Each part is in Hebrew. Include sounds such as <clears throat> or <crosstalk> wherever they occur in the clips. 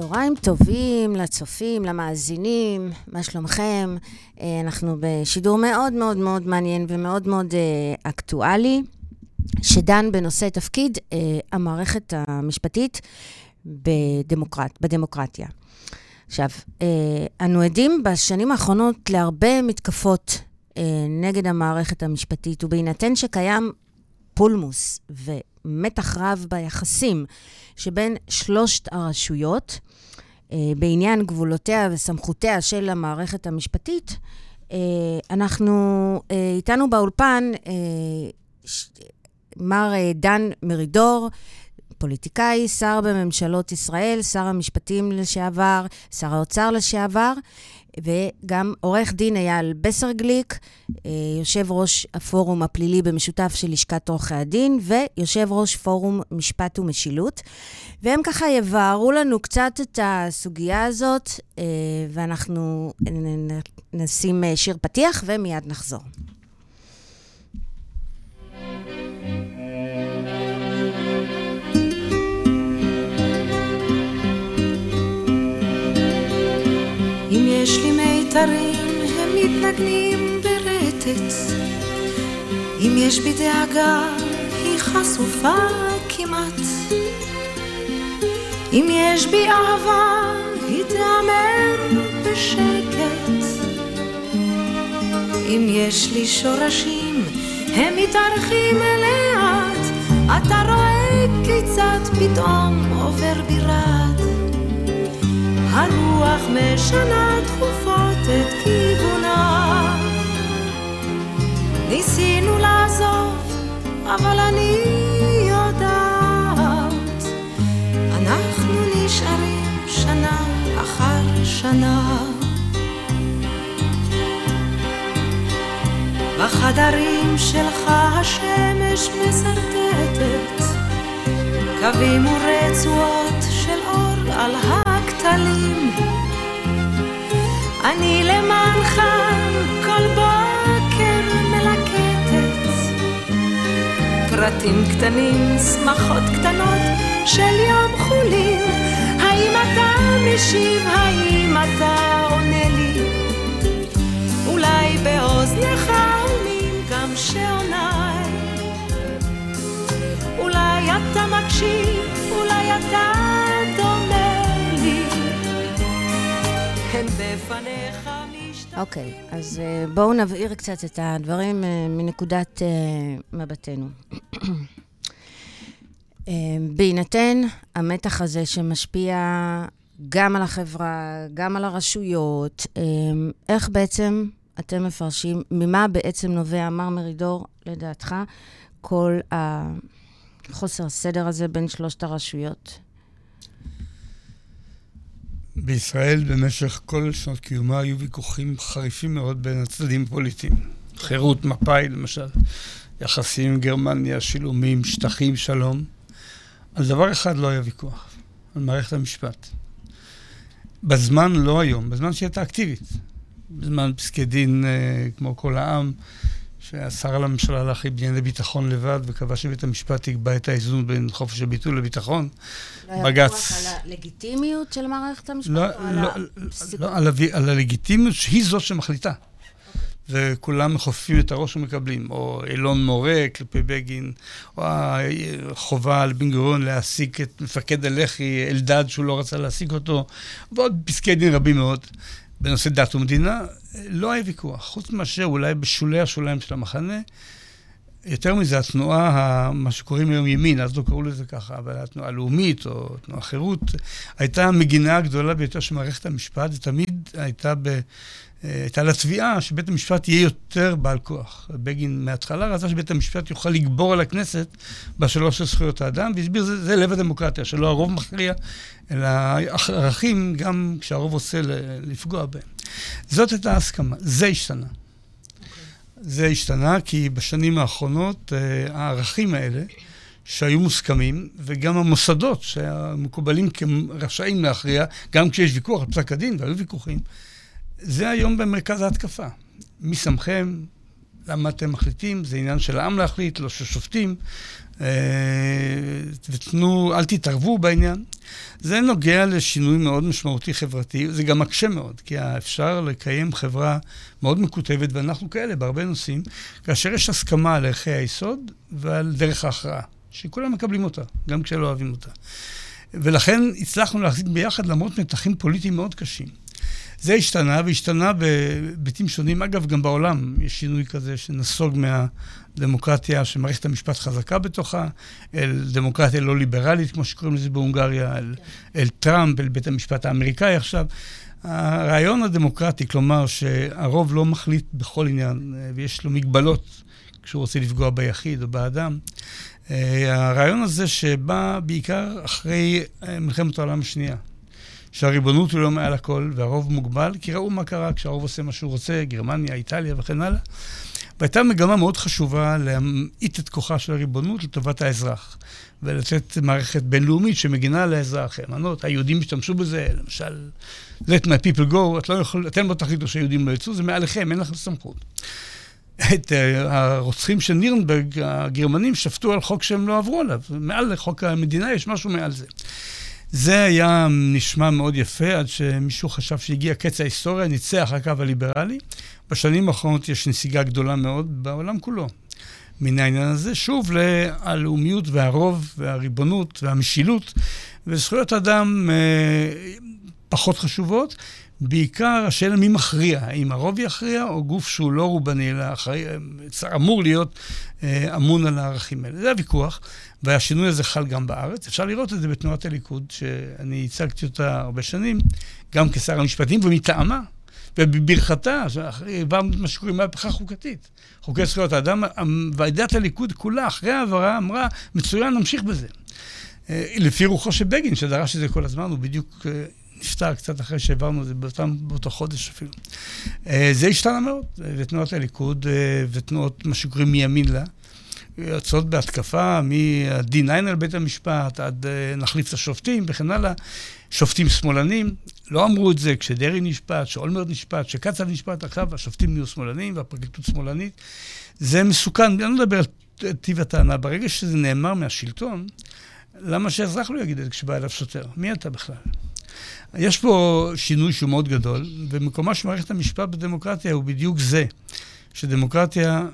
צהריים טובים לצופים, למאזינים, מה שלומכם? אה, אנחנו בשידור מאוד מאוד מאוד מעניין ומאוד מאוד אה, אקטואלי, שדן בנושא תפקיד אה, המערכת המשפטית בדמוקרט, בדמוקרטיה. עכשיו, אנו עדים בשנים האחרונות להרבה מתקפות נגד המערכת המשפטית, ובהינתן שקיים פולמוס ומתח רב ביחסים שבין שלושת הרשויות, אה, בעניין גבולותיה וסמכותיה של המערכת המשפטית, אה, אנחנו, אה, איתנו באולפן מר דן מרידור, פוליטיקאי, שר בממשלות ישראל, שר המשפטים לשעבר, שר האוצר לשעבר, וגם עורך דין אייל בסרגליק, אה, יושב ראש הפורום הפלילי במשותף של לשכת עורכי הדין, ויושב ראש פורום משפט ומשילות. והם ככה יבהרו לנו קצת את הסוגיה הזאת, אה, ואנחנו נשים אה, שיר פתיח ומיד נחזור. יש לי מיתרים, הם מתנגנים ברטט. אם יש בי דאגה, היא חשופה כמעט. אם יש בי אהבה, היא תאמר בשקט. אם יש לי שורשים, הם מתארחים לאט. אתה רואה כיצד פתאום עובר בירת. הרוח משנה תכופות את כיוונה. ניסינו לעזוב, אבל אני יודעת, אנחנו נשארים שנה אחר שנה. בחדרים שלך השמש מסרטטת קווים ורצועות של אור על ה... הכתלים. אני למענך כל בוקר מלקטת פרטים קטנים, שמחות קטנות של יום חולין. האם אתה משיב? האם אתה עונה לי? אולי באוזנך עונים גם שעוניי. אולי אתה מקשיב, אולי אתה אוקיי, אז uh, בואו נבהיר קצת את הדברים uh, מנקודת uh, מבטנו. <clears throat> בהינתן המתח הזה שמשפיע גם על החברה, גם על הרשויות, איך בעצם אתם מפרשים, ממה בעצם נובע, מר מרידור, לדעתך, כל החוסר הסדר הזה בין שלושת הרשויות? בישראל במשך כל שנות קיומה היו ויכוחים חריפים מאוד בין הצדדים הפוליטיים. חירות מפא"י, למשל, יחסים עם גרמניה, שילומים, שטחים, שלום. על דבר אחד לא היה ויכוח, על מערכת המשפט. בזמן, לא היום, בזמן שהייתה אקטיבית. בזמן פסקי דין אה, כמו כל העם, שאסר על הממשלה להכיל בענייני ביטחון לבד, וקבע שבית המשפט יקבע את האיזון בין חופש הביטוי לביטחון. בג"ץ... לא היה על הלגיטימיות של מערכת המשפט? לא, לא, לא, על, על הלגיטימיות שהיא זאת שמחליטה. וכולם מחופפים את הראש ומקבלים, או אילון מורה כלפי בגין, או החובה על בן גוריון להעסיק את מפקד הלח"י, אלדד, שהוא לא רצה להעסיק אותו, ועוד פסקי דין רבים מאוד. בנושא דת ומדינה, לא היה ויכוח, חוץ מאשר אולי בשולי השוליים של המחנה. יותר מזה, התנועה, מה שקוראים היום ימין, אז לא קראו לזה ככה, אבל התנועה הלאומית או תנועה חירות, הייתה המגינה הגדולה ביותר של מערכת המשפט, ותמיד הייתה, ב, הייתה לה תביעה שבית המשפט יהיה יותר בעל כוח. בגין מההתחלה רצה שבית המשפט יוכל לגבור על הכנסת בשלוש של זכויות האדם, והסביר, זה, זה לב הדמוקרטיה, שלא הרוב מכריע, אלא ערכים, גם כשהרוב עושה לפגוע בהם. זאת הייתה ההסכמה, זה השתנה. זה השתנה כי בשנים האחרונות אה, הערכים האלה, שהיו מוסכמים, וגם המוסדות שהמקובלים כרשאים להכריע, גם כשיש ויכוח על פסק הדין, והיו ויכוחים, זה היום במרכז ההתקפה. מי שמכם? למה אתם מחליטים? זה עניין של העם להחליט, לא של שופטים. אה, ותנו, אל תתערבו בעניין. זה נוגע לשינוי מאוד משמעותי חברתי, זה גם מקשה מאוד, כי אפשר לקיים חברה מאוד מקוטבת, ואנחנו כאלה בהרבה נושאים, כאשר יש הסכמה על ערכי היסוד ועל דרך ההכרעה, שכולם מקבלים אותה, גם כשלא אוהבים אותה. ולכן הצלחנו להחזיק ביחד למרות מתחים פוליטיים מאוד קשים. זה השתנה, והשתנה בהיבטים שונים. אגב, גם בעולם יש שינוי כזה שנסוג מהדמוקרטיה שמערכת המשפט חזקה בתוכה, אל דמוקרטיה לא ליברלית, כמו שקוראים לזה בהונגריה, אל, אל טראמפ, אל בית המשפט האמריקאי עכשיו. הרעיון הדמוקרטי, כלומר שהרוב לא מחליט בכל עניין, ויש לו מגבלות כשהוא רוצה לפגוע ביחיד או באדם, הרעיון הזה שבא בעיקר אחרי מלחמת העולם השנייה. שהריבונות היא לא מעל הכל והרוב מוגבל, כי ראו מה קרה כשהרוב עושה מה שהוא רוצה, גרמניה, איטליה וכן הלאה. והייתה מגמה מאוד חשובה להמעיט את כוחה של הריבונות לטובת האזרח, ולתת מערכת בינלאומית שמגינה על האזרח. האמנות, היהודים השתמשו בזה, למשל, let my people go, את לא יכול, אתם לא תחליטו שהיהודים לא יצאו, זה מעליכם, אין לכם סמכות. את uh, הרוצחים של נירנברג, הגרמנים שפטו על חוק שהם לא עברו עליו. מעל חוק המדינה יש משהו מעל זה. זה היה נשמע מאוד יפה, עד שמישהו חשב שהגיע קץ ההיסטוריה, ניצח הקו הליברלי. בשנים האחרונות יש נסיגה גדולה מאוד בעולם כולו. מן העניין הזה, שוב, ללאומיות והרוב והריבונות והמשילות, וזכויות אדם אה, פחות חשובות. בעיקר השאלה מי מכריע, האם הרוב יכריע או גוף שהוא לא רובני, אלא אחרי, אמור להיות אה, אמון על הערכים האלה. זה הוויכוח, והשינוי הזה חל גם בארץ. אפשר לראות את זה בתנועת הליכוד, שאני הצגתי אותה הרבה שנים, גם כשר המשפטים ומטעמה, ובברכתה, העברנו מה שקוראים מהפכה חוקתית. חוקי זכויות האדם, ועדת הליכוד כולה, אחרי העברה, אמרה, מצוין, נמשיך בזה. אה, לפי רוחו של בגין, שדרש את זה כל הזמן, הוא בדיוק אה, נפטר קצת אחרי שהעברנו את זה, באותם, באותו חודש אפילו. אה, זה השתנה מאוד, ותנועת הליכוד ותנועות, מה שקוראים מימין לה, יוצאות בהתקפה מה-D9 על בית המשפט, עד נחליף את השופטים וכן הלאה. שופטים שמאלנים, לא אמרו את זה כשדרעי נשפט, שאולמרט נשפט, שקצב נשפט, עכשיו השופטים נהיו שמאלנים והפרקליטות שמאלנית. זה מסוכן, אני לא מדבר על טיב הטענה. ברגע שזה נאמר מהשלטון, למה שהאזרח לא יגיד את זה כשבא אליו שוטר? מי אתה בכלל? יש פה שינוי שהוא מאוד גדול, ומקומה של מערכת המשפט בדמוקרטיה הוא בדיוק זה, שדמוקרטיה,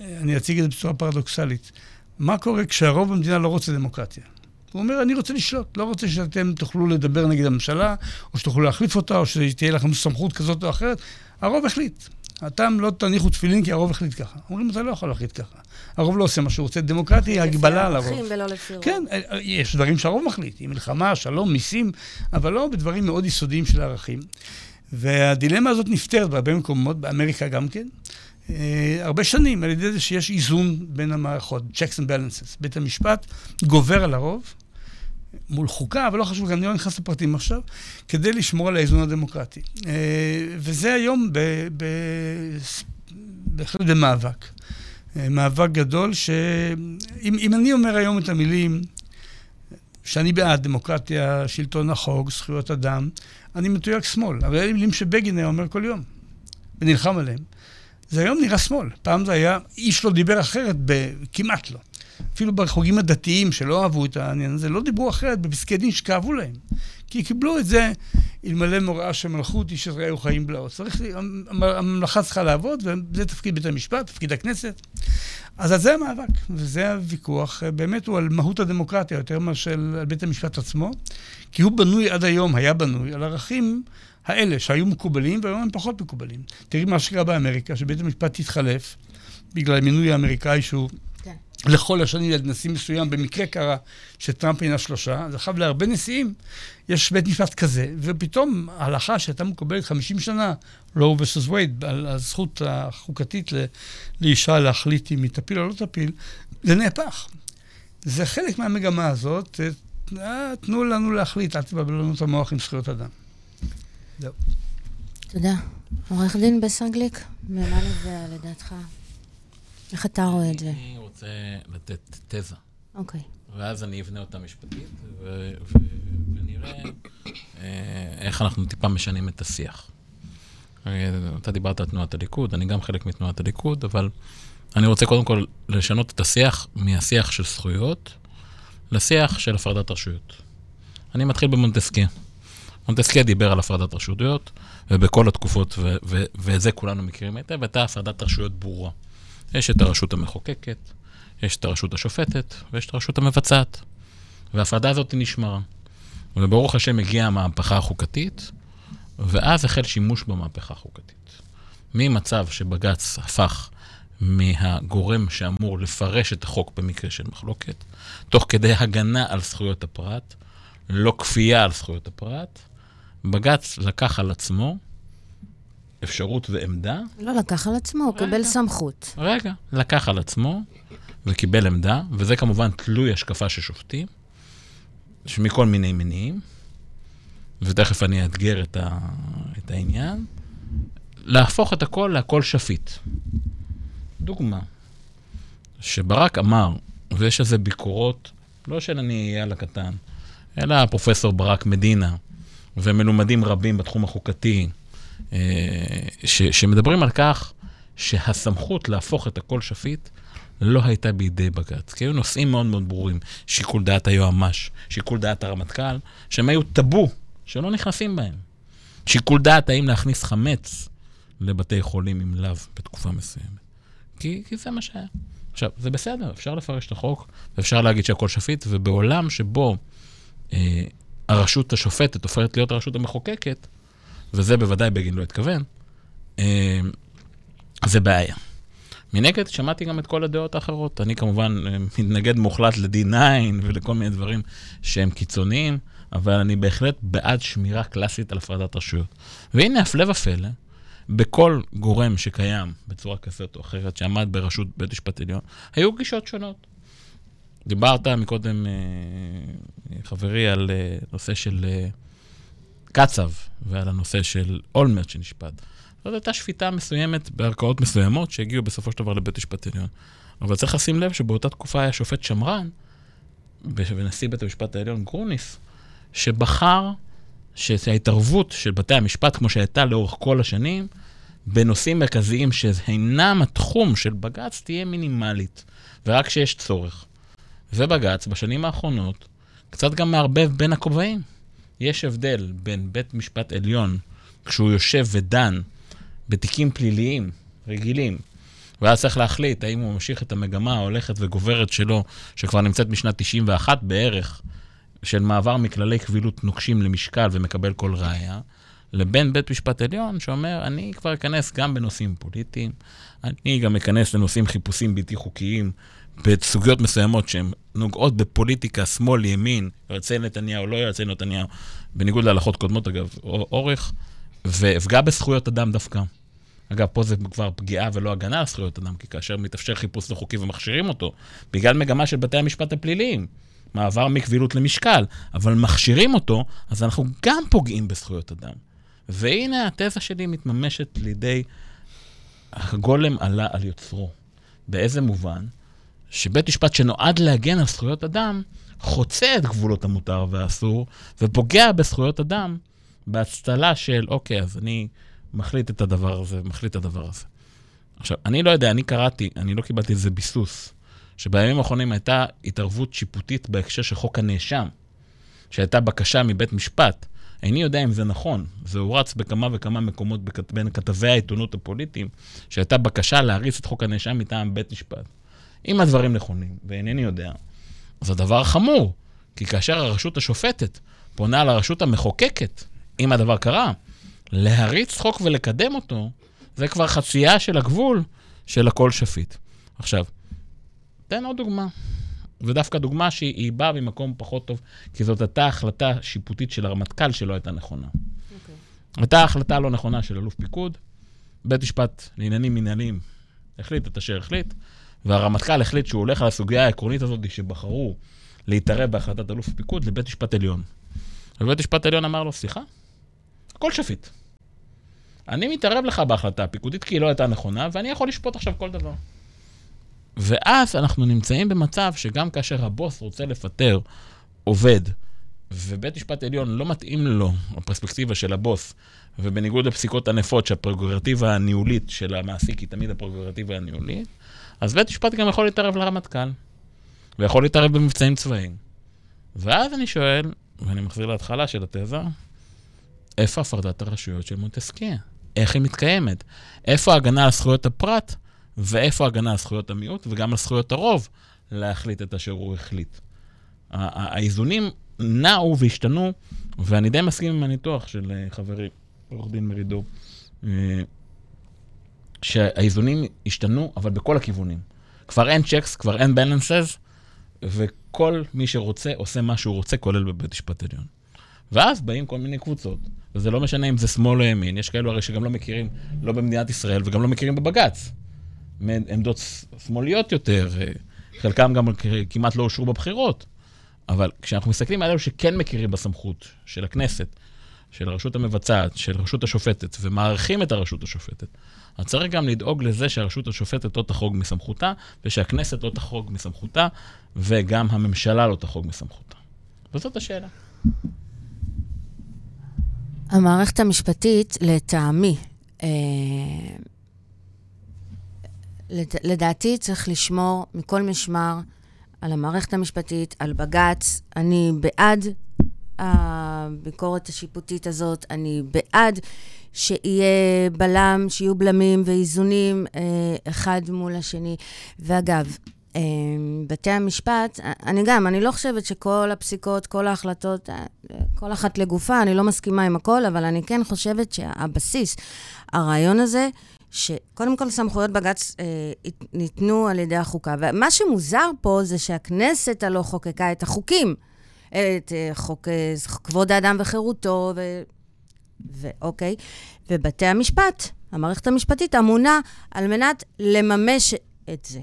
אני אציג את זה בצורה פרדוקסלית, מה קורה כשהרוב במדינה לא רוצה דמוקרטיה? הוא אומר, אני רוצה לשלוט, לא רוצה שאתם תוכלו לדבר נגד הממשלה, או שתוכלו להחליף אותה, או שתהיה לכם סמכות כזאת או אחרת. הרוב החליט. אתם לא תניחו תפילין כי הרוב החליט ככה. אומרים, אתה לא יכול להחליט ככה. הרוב לא עושה מה שהוא רוצה. דמוקרטיה היא הגבלה על הרוב. ולא לפי רוב. כן, אה, אה, יש דברים שהרוב מחליט, מלחמה, שלום, מיסים, אבל לא בדברים מאוד יסודיים של הערכים. והדילמה הזאת נפתרת בהרבה מקומות, באמריקה גם כן. Uh, הרבה שנים, על ידי זה שיש איזון בין המערכות, checks and balances. בית המשפט גובר על הרוב, מול חוקה, אבל לא חשוב, אני לא נכנס לפרטים עכשיו, כדי לשמור על האיזון הדמוקרטי. אה, וזה היום בהחלט במאבק. אה, מאבק גדול, שאם אני אומר היום את המילים שאני בעד דמוקרטיה, שלטון החוק, זכויות אדם, אני מתויג שמאל. אבל אלה מילים שבגין היה אומר כל יום, ונלחם עליהם. זה היום נראה שמאל. פעם זה היה, איש לא דיבר אחרת, כמעט לא. אפילו בחוגים הדתיים שלא אהבו את העניין הזה, לא דיברו אחרת בפסקי דין שכאבו להם. כי קיבלו את זה, אלמלא מוראה של מלכות, איש ישראלי חיים בלעו. צריך, הממלכה צריכה לעבוד, וזה תפקיד בית המשפט, תפקיד הכנסת. אז על זה המאבק, וזה הוויכוח. באמת הוא על מהות הדמוקרטיה, יותר מאשר על בית המשפט עצמו, כי הוא בנוי עד היום, היה בנוי, על ערכים האלה שהיו מקובלים, והיום הם פחות מקובלים. תראי מה שקרה באמריקה, שבית המשפט התחלף בגלל המינוי האמריקאי שהוא... לכל השנים על נשיא מסוים, במקרה קרה שטראמפ אינה שלושה, אז עכשיו להרבה נשיאים יש בית משפט כזה, ופתאום ההלכה שהייתה מקובלת 50 שנה, לא וסוס וייד, על הזכות החוקתית לאישה להחליט אם היא תפיל או לא תפיל, זה נהפך. זה חלק מהמגמה הזאת, אה, תנו לנו להחליט, אל תבלבלו לנו את המוח עם זכויות אדם. זהו. תודה. עורך דין בסרגליק, ומה לזה לדעתך? איך אתה רואה את זה? אני רוצה לתת תזה. אוקיי. ואז אני אבנה אותה משפטית, ונראה אה, איך אנחנו טיפה משנים את השיח. אה, אתה דיברת על תנועת הליכוד, אני גם חלק מתנועת הליכוד, אבל אני רוצה קודם כל לשנות את השיח מהשיח של זכויות לשיח של הפרדת רשויות. אני מתחיל במונטסקיה. מונטסקיה דיבר על הפרדת רשויות, ובכל התקופות, ו- ו- ואת זה כולנו מכירים היטב, הייתה הפרדת רשויות ברורה. יש את הרשות המחוקקת, יש את הרשות השופטת, ויש את הרשות המבצעת. וההפרדה הזאת נשמרה. וברוך השם הגיעה המהפכה החוקתית, ואז החל שימוש במהפכה החוקתית. ממצב שבג"ץ הפך מהגורם שאמור לפרש את החוק במקרה של מחלוקת, תוך כדי הגנה על זכויות הפרט, לא כפייה על זכויות הפרט, בג"ץ לקח על עצמו אפשרות ועמדה. לא לקח על עצמו, הוא קיבל סמכות. רגע, לקח על עצמו וקיבל עמדה, וזה כמובן תלוי השקפה של שופטים, מכל מיני מניעים, ותכף אני אאתגר את, ה, את העניין, להפוך את הכל להכל שפיט. דוגמה, שברק אמר, ויש על זה ביקורות, לא של אני אייל הקטן, אלא פרופסור ברק מדינה, ומלומדים רבים בתחום החוקתי, ש, שמדברים על כך שהסמכות להפוך את הכל שפיט לא הייתה בידי בג"ץ. כי היו נושאים מאוד מאוד ברורים, שיקול דעת היועמ"ש, שיקול דעת הרמטכ"ל, שהם היו טאבו, שלא נכנסים בהם. שיקול דעת האם להכניס חמץ לבתי חולים עם לאו בתקופה מסוימת. כי, כי זה מה שהיה. עכשיו, זה בסדר, אפשר לפרש את החוק, ואפשר להגיד שהכל שפיט, ובעולם שבו אה, הרשות השופטת הופכת להיות הרשות המחוקקת, וזה בוודאי בגין לא התכוון, אה, זה בעיה. מנגד, שמעתי גם את כל הדעות האחרות. אני כמובן אה, מתנגד מוחלט ל-D9 ולכל מיני דברים שהם קיצוניים, אבל אני בהחלט בעד שמירה קלאסית על הפרדת רשויות. והנה, הפלא ופלא, בכל גורם שקיים בצורה כזאת או אחרת, שעמד בראשות בית משפט עליון, היו גישות שונות. דיברת מקודם, אה, חברי, על נושא של קצב ועל הנושא של אולמרט שנשפט. זאת הייתה שפיטה מסוימת בערכאות מסוימות שהגיעו בסופו של דבר לבית משפט עליון. אבל צריך לשים לב שבאותה תקופה היה שופט שמרן, ונשיא בית המשפט העליון גרוניס, שבחר שההתערבות של בתי המשפט, כמו שהייתה לאורך כל השנים, בנושאים מרכזיים שאינם התחום של בג"ץ, תהיה מינימלית, ורק כשיש צורך. ובג"ץ, בשנים האחרונות, קצת גם מערבב בין הכובעים. יש הבדל בין בית משפט עליון, כשהוא יושב ודן בתיקים פליליים רגילים, ואז צריך להחליט האם הוא ממשיך את המגמה ההולכת וגוברת שלו, שכבר נמצאת משנת 91 בערך, של מעבר מכללי קבילות נוקשים למשקל ומקבל כל ראייה, לבין בית משפט עליון שאומר, אני כבר אכנס גם בנושאים פוליטיים, אני גם אכנס לנושאים חיפושים בלתי חוקיים, בסוגיות מסוימות שהן נוגעות בפוליטיקה, שמאל, ימין, יועצי נתניהו, לא יועצי נתניהו, בניגוד להלכות קודמות, אגב, אורך, ואפגע בזכויות אדם דווקא. אגב, פה זה כבר פגיעה ולא הגנה על זכויות אדם, כי כאשר מתאפשר חיפוש לא חוקי ומכשירים אותו, בגלל מגמה של בתי המשפט הפליליים, מעבר מקבילות למשקל, אבל מכשירים אותו, אז אנחנו גם פוגעים בזכויות אדם. והנה התזה שלי מתממשת לידי הגולם עלה על יוצרו. באיזה מובן? שבית משפט שנועד להגן על זכויות אדם, חוצה את גבולות המותר והאסור, ופוגע בזכויות אדם בהצטלה של, אוקיי, אז אני מחליט את הדבר הזה, מחליט את הדבר הזה. עכשיו, אני לא יודע, אני קראתי, אני לא קיבלתי איזה ביסוס, שבימים האחרונים הייתה התערבות שיפוטית בהקשר של חוק הנאשם, שהייתה בקשה מבית משפט. איני יודע אם זה נכון, זה הורץ בכמה וכמה מקומות בין כתבי העיתונות הפוליטיים, שהייתה בקשה להריץ את חוק הנאשם מטעם בית משפט. אם הדברים נכונים, ואינני יודע, אז הדבר חמור, כי כאשר הרשות השופטת פונה לרשות המחוקקת, אם הדבר קרה, להריץ חוק ולקדם אותו, זה כבר חצייה של הגבול של הכל שפיט. עכשיו, תן עוד דוגמה. ודווקא דוגמה שהיא באה ממקום פחות טוב, כי זאת הייתה החלטה שיפוטית של הרמטכ"ל שלא הייתה נכונה. Okay. אוקיי. הייתה החלטה לא נכונה של אלוף פיקוד, בית משפט לעניינים מנהליים החליט את אשר החליט, והרמטכ"ל החליט שהוא הולך על הסוגיה העקרונית הזאת שבחרו להתערב בהחלטת אלוף פיקוד לבית משפט עליון. ובית משפט עליון אמר לו, סליחה, הכל שפיט. אני מתערב לך בהחלטה הפיקודית כי היא לא הייתה נכונה, ואני יכול לשפוט עכשיו כל דבר. ואז אנחנו נמצאים במצב שגם כאשר הבוס רוצה לפטר עובד, ובית משפט עליון לא מתאים לו, הפרספקטיבה של הבוס, ובניגוד לפסיקות ענפות שהפרוגרטיבה הניהולית של המעסיק היא תמיד הפרוגרטיבה הניהולית, אז בית משפט גם יכול להתערב לרמטכ"ל, ויכול להתערב במבצעים צבאיים. ואז אני שואל, ואני מחזיר להתחלה של התזה, איפה הפרדת הרשויות של מונטסקיה? איך היא מתקיימת? איפה ההגנה על זכויות הפרט, ואיפה ההגנה על זכויות המיעוט, וגם על זכויות הרוב, להחליט את אשר הוא החליט. האיזונים נעו והשתנו, ואני די מסכים עם הניתוח של אה, חברי, עורך דין מרידור, אה, שהאיזונים השתנו, אבל בכל הכיוונים. כבר אין צ'קס, כבר אין בלנסס, וכל מי שרוצה עושה מה שהוא רוצה, כולל בבית משפט עליון. ואז באים כל מיני קבוצות, וזה לא משנה אם זה שמאל או ימין, יש כאלו הרי שגם לא מכירים, לא במדינת ישראל וגם לא מכירים בבג"ץ. עמדות שמאליות יותר, אה, חלקם גם כמעט לא אושרו בבחירות. אבל כשאנחנו מסתכלים על אלו שכן מכירים בסמכות של הכנסת, של הרשות המבצעת, של הרשות השופטת, ומעריכים את הרשות השופטת, אז צריך גם לדאוג לזה שהרשות השופטת לא תחרוג מסמכותה, ושהכנסת לא תחרוג מסמכותה, וגם הממשלה לא תחרוג מסמכותה. וזאת השאלה. המערכת המשפטית, לטעמי, אה, לדעתי צריך לשמור מכל משמר על המערכת המשפטית, על בג"ץ. אני בעד הביקורת השיפוטית הזאת, אני בעד שיהיה בלם, שיהיו בלמים ואיזונים אה, אחד מול השני. ואגב, אה, בתי המשפט, אני גם, אני לא חושבת שכל הפסיקות, כל ההחלטות, אה, כל אחת לגופה, אני לא מסכימה עם הכל, אבל אני כן חושבת שהבסיס, הרעיון הזה, שקודם כל סמכויות בג"ץ אה, ניתנו על ידי החוקה. ומה שמוזר פה זה שהכנסת הלא חוקקה את החוקים. את אה, חוק אה, כבוד האדם וחירותו, ו... ואוקיי. ובתי המשפט, המערכת המשפטית אמונה על מנת לממש את זה.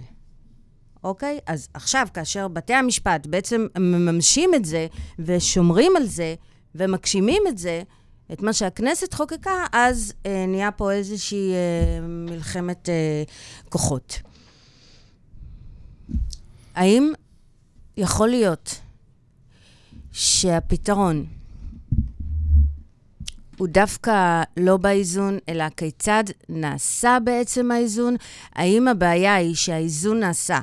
אוקיי? אז עכשיו, כאשר בתי המשפט בעצם מממשים את זה ושומרים על זה ומגשימים את זה, את מה שהכנסת חוקקה, אז אה, נהיה פה איזושהי אה, מלחמת אה, כוחות. האם יכול להיות שהפתרון הוא דווקא לא באיזון, אלא כיצד נעשה בעצם האיזון? האם הבעיה היא שהאיזון נעשה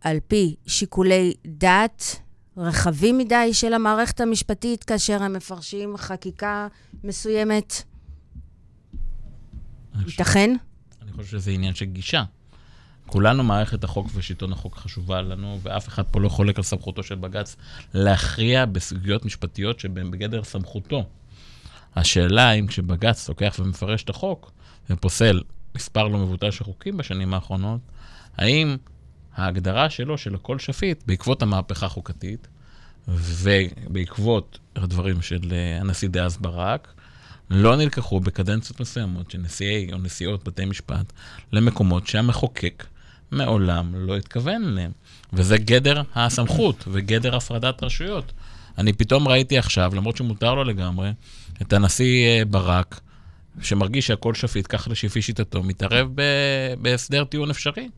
על פי שיקולי דת, רחבים מדי של המערכת המשפטית כאשר הם מפרשים חקיקה מסוימת? ייתכן? אני חושב שזה עניין של גישה. כולנו, מערכת החוק ושלטון החוק חשובה לנו, ואף אחד פה לא חולק על סמכותו של בג"ץ להכריע בסוגיות משפטיות שהן בגדר סמכותו. השאלה אם כשבג"ץ לוקח ומפרש את החוק ופוסל מספר לא מבוטל של חוקים בשנים האחרונות, האם ההגדרה שלו, של הכל שפיט, בעקבות המהפכה החוקתית, ובעקבות הדברים של אה, הנשיא דאז ברק, לא נלקחו בקדנציות מסוימות של נשיאי או נשיאות בתי משפט למקומות שהמחוקק מעולם לא התכוון אליהם. וזה גדר הסמכות וגדר הפרדת רשויות. אני פתאום ראיתי עכשיו, למרות שמותר לו לגמרי, את הנשיא אה, ברק, שמרגיש שהכל שפיט, ככה לפי שיטתו, מתערב בהסדר טיעון אפשרי.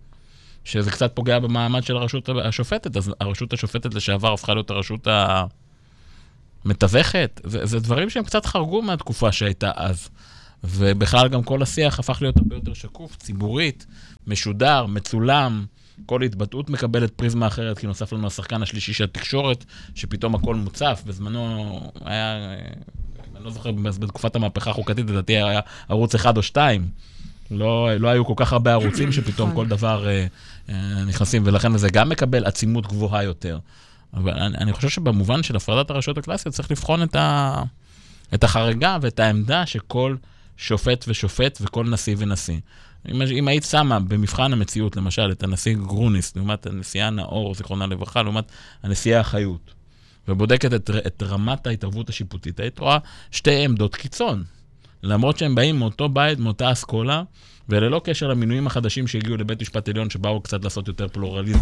שזה קצת פוגע במעמד של הרשות השופטת, אז הרשות השופטת לשעבר הפכה להיות הרשות המתווכת. זה, זה דברים שהם קצת חרגו מהתקופה שהייתה אז. ובכלל גם כל השיח הפך להיות הרבה יותר שקוף, ציבורית, משודר, מצולם. כל התבטאות מקבלת פריזמה אחרת, כי נוסף לנו השחקן השלישי של התקשורת, שפתאום הכל מוצף. בזמנו היה, אני לא זוכר, בתקופת המהפכה החוקתית, לדעתי היה ערוץ אחד או שתיים. לא, לא היו כל כך הרבה ערוצים שפתאום נכון. כל דבר אה, אה, נכנסים, ולכן זה גם מקבל עצימות גבוהה יותר. אבל אני, אני חושב שבמובן של הפרדת הרשויות הקלאסיות צריך לבחון את, ה, את החריגה ואת העמדה שכל שופט ושופט וכל נשיא ונשיא. אם, אם היית שמה במבחן המציאות, למשל, את הנשיא גרוניס, לעומת הנשיאה נאור, זיכרונה לברכה, לעומת הנשיאה החיות, ובודקת את, את רמת ההתערבות השיפוטית, היית רואה שתי עמדות קיצון. למרות שהם באים מאותו בית, מאותה אסכולה, וללא קשר למינויים החדשים שהגיעו לבית משפט עליון, שבאו קצת לעשות יותר פלורליזם.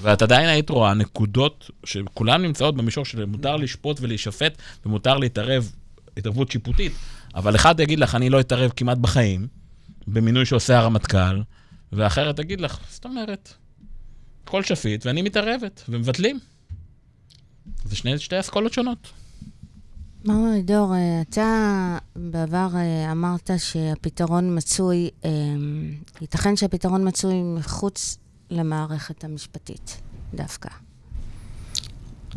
ואת עדיין היית רואה נקודות שכולן נמצאות במישור של מותר לשפוט ולהישפט, ומותר להתערב התערבות שיפוטית, אבל אחד יגיד לך, אני לא אתערב כמעט בחיים, במינוי שעושה הרמטכ"ל, ואחרת תגיד לך, זאת אומרת, הכל שפיט, ואני מתערבת, ומבטלים. זה שני, שתי אסכולות שונות. מר דור, אה, אתה בעבר אה, אמרת שהפתרון מצוי, אה, ייתכן שהפתרון מצוי מחוץ למערכת המשפטית דווקא.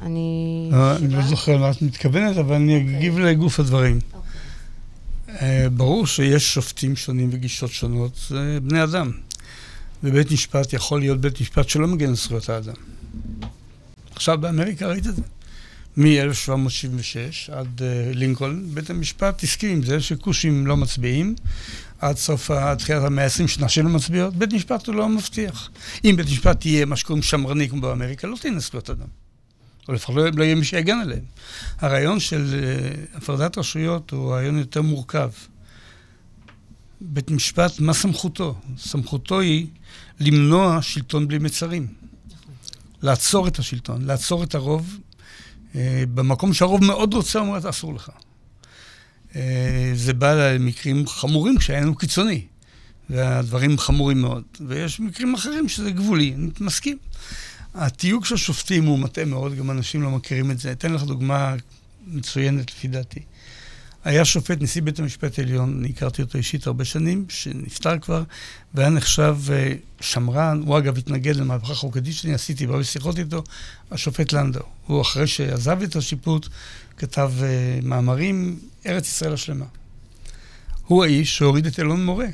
אני... אני לא זוכר למה את מתכוונת, אבל אני אגיב לגוף הדברים. אה, ברור שיש שופטים שונים וגישות שונות, זה בני אדם. ובית משפט יכול להיות בית משפט שלא מגן על זכויות האדם. עכשיו באמריקה ראית את זה. מ-1776 עד uh, לינקולן, בית המשפט הסכים עם זה שכושים לא מצביעים עד סוף, תחילת המאה ה-20 שנה שלא מצביעות. בית משפט הוא לא מבטיח. אם בית משפט יהיה מה שקוראים שמרני כמו באמריקה, לא תהיה זכויות אדם. או לפחות לא, לא יהיה מי שיגן עליהם. הרעיון של uh, הפרדת רשויות הוא רעיון יותר מורכב. בית משפט, מה סמכותו? סמכותו היא למנוע שלטון בלי מצרים. לעצור את השלטון, לעצור את הרוב. אה, במקום שהרוב מאוד רוצה, הוא אומר, אסור לך. אה, זה בא למקרים חמורים כשהיינו קיצוני, והדברים חמורים מאוד. ויש מקרים אחרים שזה גבולי, אני מסכים. התיוג של השופטים הוא מטעה מאוד, גם אנשים לא מכירים את זה. אתן לך דוגמה מצוינת לפי דעתי. היה שופט, נשיא בית המשפט העליון, אני הכרתי אותו אישית הרבה שנים, שנפטר כבר, והיה נחשב אה, שמרן, הוא אגב התנגד למהפכה חוקתית שאני עשיתי, הרבה שיחות איתו, השופט לנדאו. הוא אחרי שעזב את השיפוט, כתב uh, מאמרים, ארץ ישראל השלמה. הוא האיש שהוריד את אלון מורה.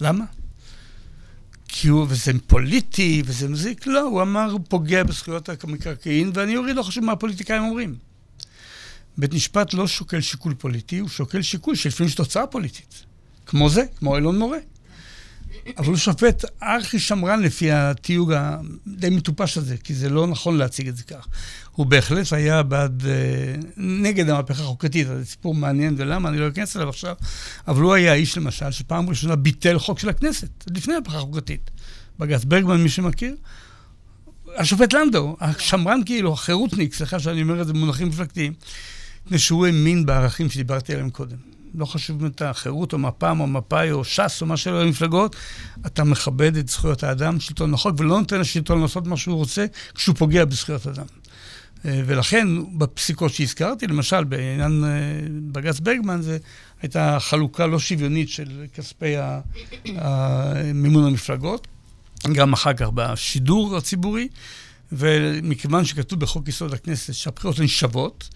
למה? כי הוא, וזה פוליטי, וזה מזיק? לא, הוא אמר, הוא פוגע בזכויות המקרקעין, ואני אוריד, לא חשוב מה הפוליטיקאים אומרים. בית משפט לא שוקל שיקול פוליטי, הוא שוקל שיקול שלפעמים יש תוצאה פוליטית. כמו זה, כמו אלון מורה. אבל הוא שופט ארכי שמרן לפי התיוג הדי מטופש הזה, כי זה לא נכון להציג את זה כך. הוא בהחלט היה בעד, אה, נגד המהפכה החוקתית, זה סיפור מעניין ולמה, אני לא אכנס אליו עכשיו, אבל הוא היה האיש למשל, שפעם ראשונה ביטל חוק של הכנסת, לפני המהפכה החוקתית. בג"ץ ברגמן, מי שמכיר, השופט לנדו, השמרן כאילו, החירותניק, סליחה שאני אומר את זה במונחים מפלגתיים, מפני שהוא האמין בערכים שדיברתי עליהם קודם. לא חשוב אם אתה חירות או מפ"ם או מפא"י או ש"ס או מה שלא במפלגות, אתה מכבד את זכויות האדם, שלטון החוק, ולא נותן לשלטון לעשות מה שהוא רוצה כשהוא פוגע בזכויות אדם. אה, ולכן, בפסיקות שהזכרתי, למשל, בעניין אה, בג"ץ ברגמן, זה הייתה חלוקה לא שוויונית של כספי מימון המפלגות, גם אחר כך בשידור הציבורי, ומכיוון שכתוב בחוק יסוד הכנסת שהבחירות הן שוות,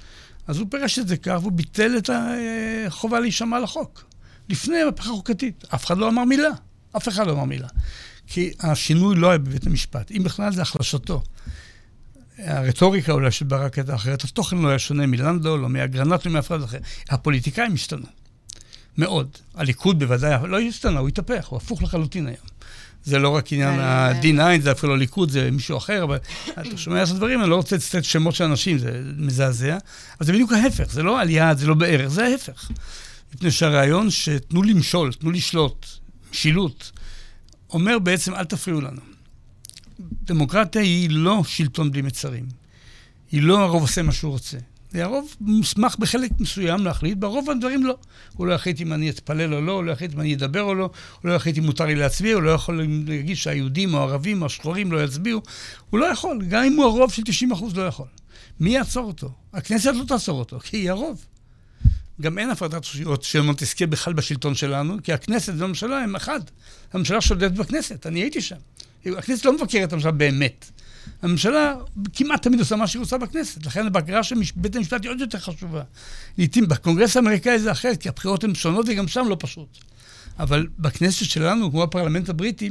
אז הוא פירש את זה כך, והוא ביטל את החובה להישמע לחוק. לפני המהפכה החוקתית. אף אחד לא אמר מילה. אף אחד לא אמר מילה. כי השינוי לא היה בבית המשפט. אם בכלל זה החלשתו. הרטוריקה אולי של ברק הייתה אחרת, התוכן לא היה שונה מלנדו, לא מאגרנט, לא מאף אחד אחר. הפוליטיקאים השתנו. מאוד. הליכוד בוודאי לא השתנה, הוא התהפך, הוא הפוך לחלוטין היום. זה לא רק עניין ה-D9, זה אפילו ליכוד, זה מישהו אחר, אבל <coughs> אתה שומע את הדברים, אני לא רוצה לצטט שמות של אנשים, זה מזעזע. אז זה בדיוק ההפך, זה לא על יעד, זה לא בערך, זה ההפך. מפני שהרעיון שתנו למשול, תנו לשלוט, משילות, אומר בעצם, אל תפריעו לנו. דמוקרטיה היא לא שלטון בלי מצרים. היא לא הרוב עושה מה שהוא רוצה. הרוב מוסמך בחלק מסוים להחליט, ברוב הדברים לא. הוא לא יחליט אם אני אתפלל או לא, הוא לא יחליט אם אני אדבר או לא, הוא לא יחליט אם מותר לי להצביע, הוא לא יכול להגיד שהיהודים או הערבים או השחורים לא יצביעו. הוא לא יכול, גם אם הוא הרוב של 90% לא יכול. מי יעצור אותו? הכנסת לא תעצור אותו, כי היא הרוב. גם אין הפרדת רשויות של מונטסקיה בכלל בשלטון שלנו, כי הכנסת והממשלה הם אחד. הממשלה שולטת בכנסת, אני הייתי שם. הכנסת לא מבקרת את הממשלה באמת. הממשלה כמעט תמיד עושה מה שהיא רוצה בכנסת, לכן הבקרה של בית המשפט היא עוד יותר חשובה. לעתים בקונגרס האמריקאי זה אחרת, כי הבחירות הן שונות וגם שם לא פשוט. אבל בכנסת שלנו, כמו הפרלמנט הבריטי,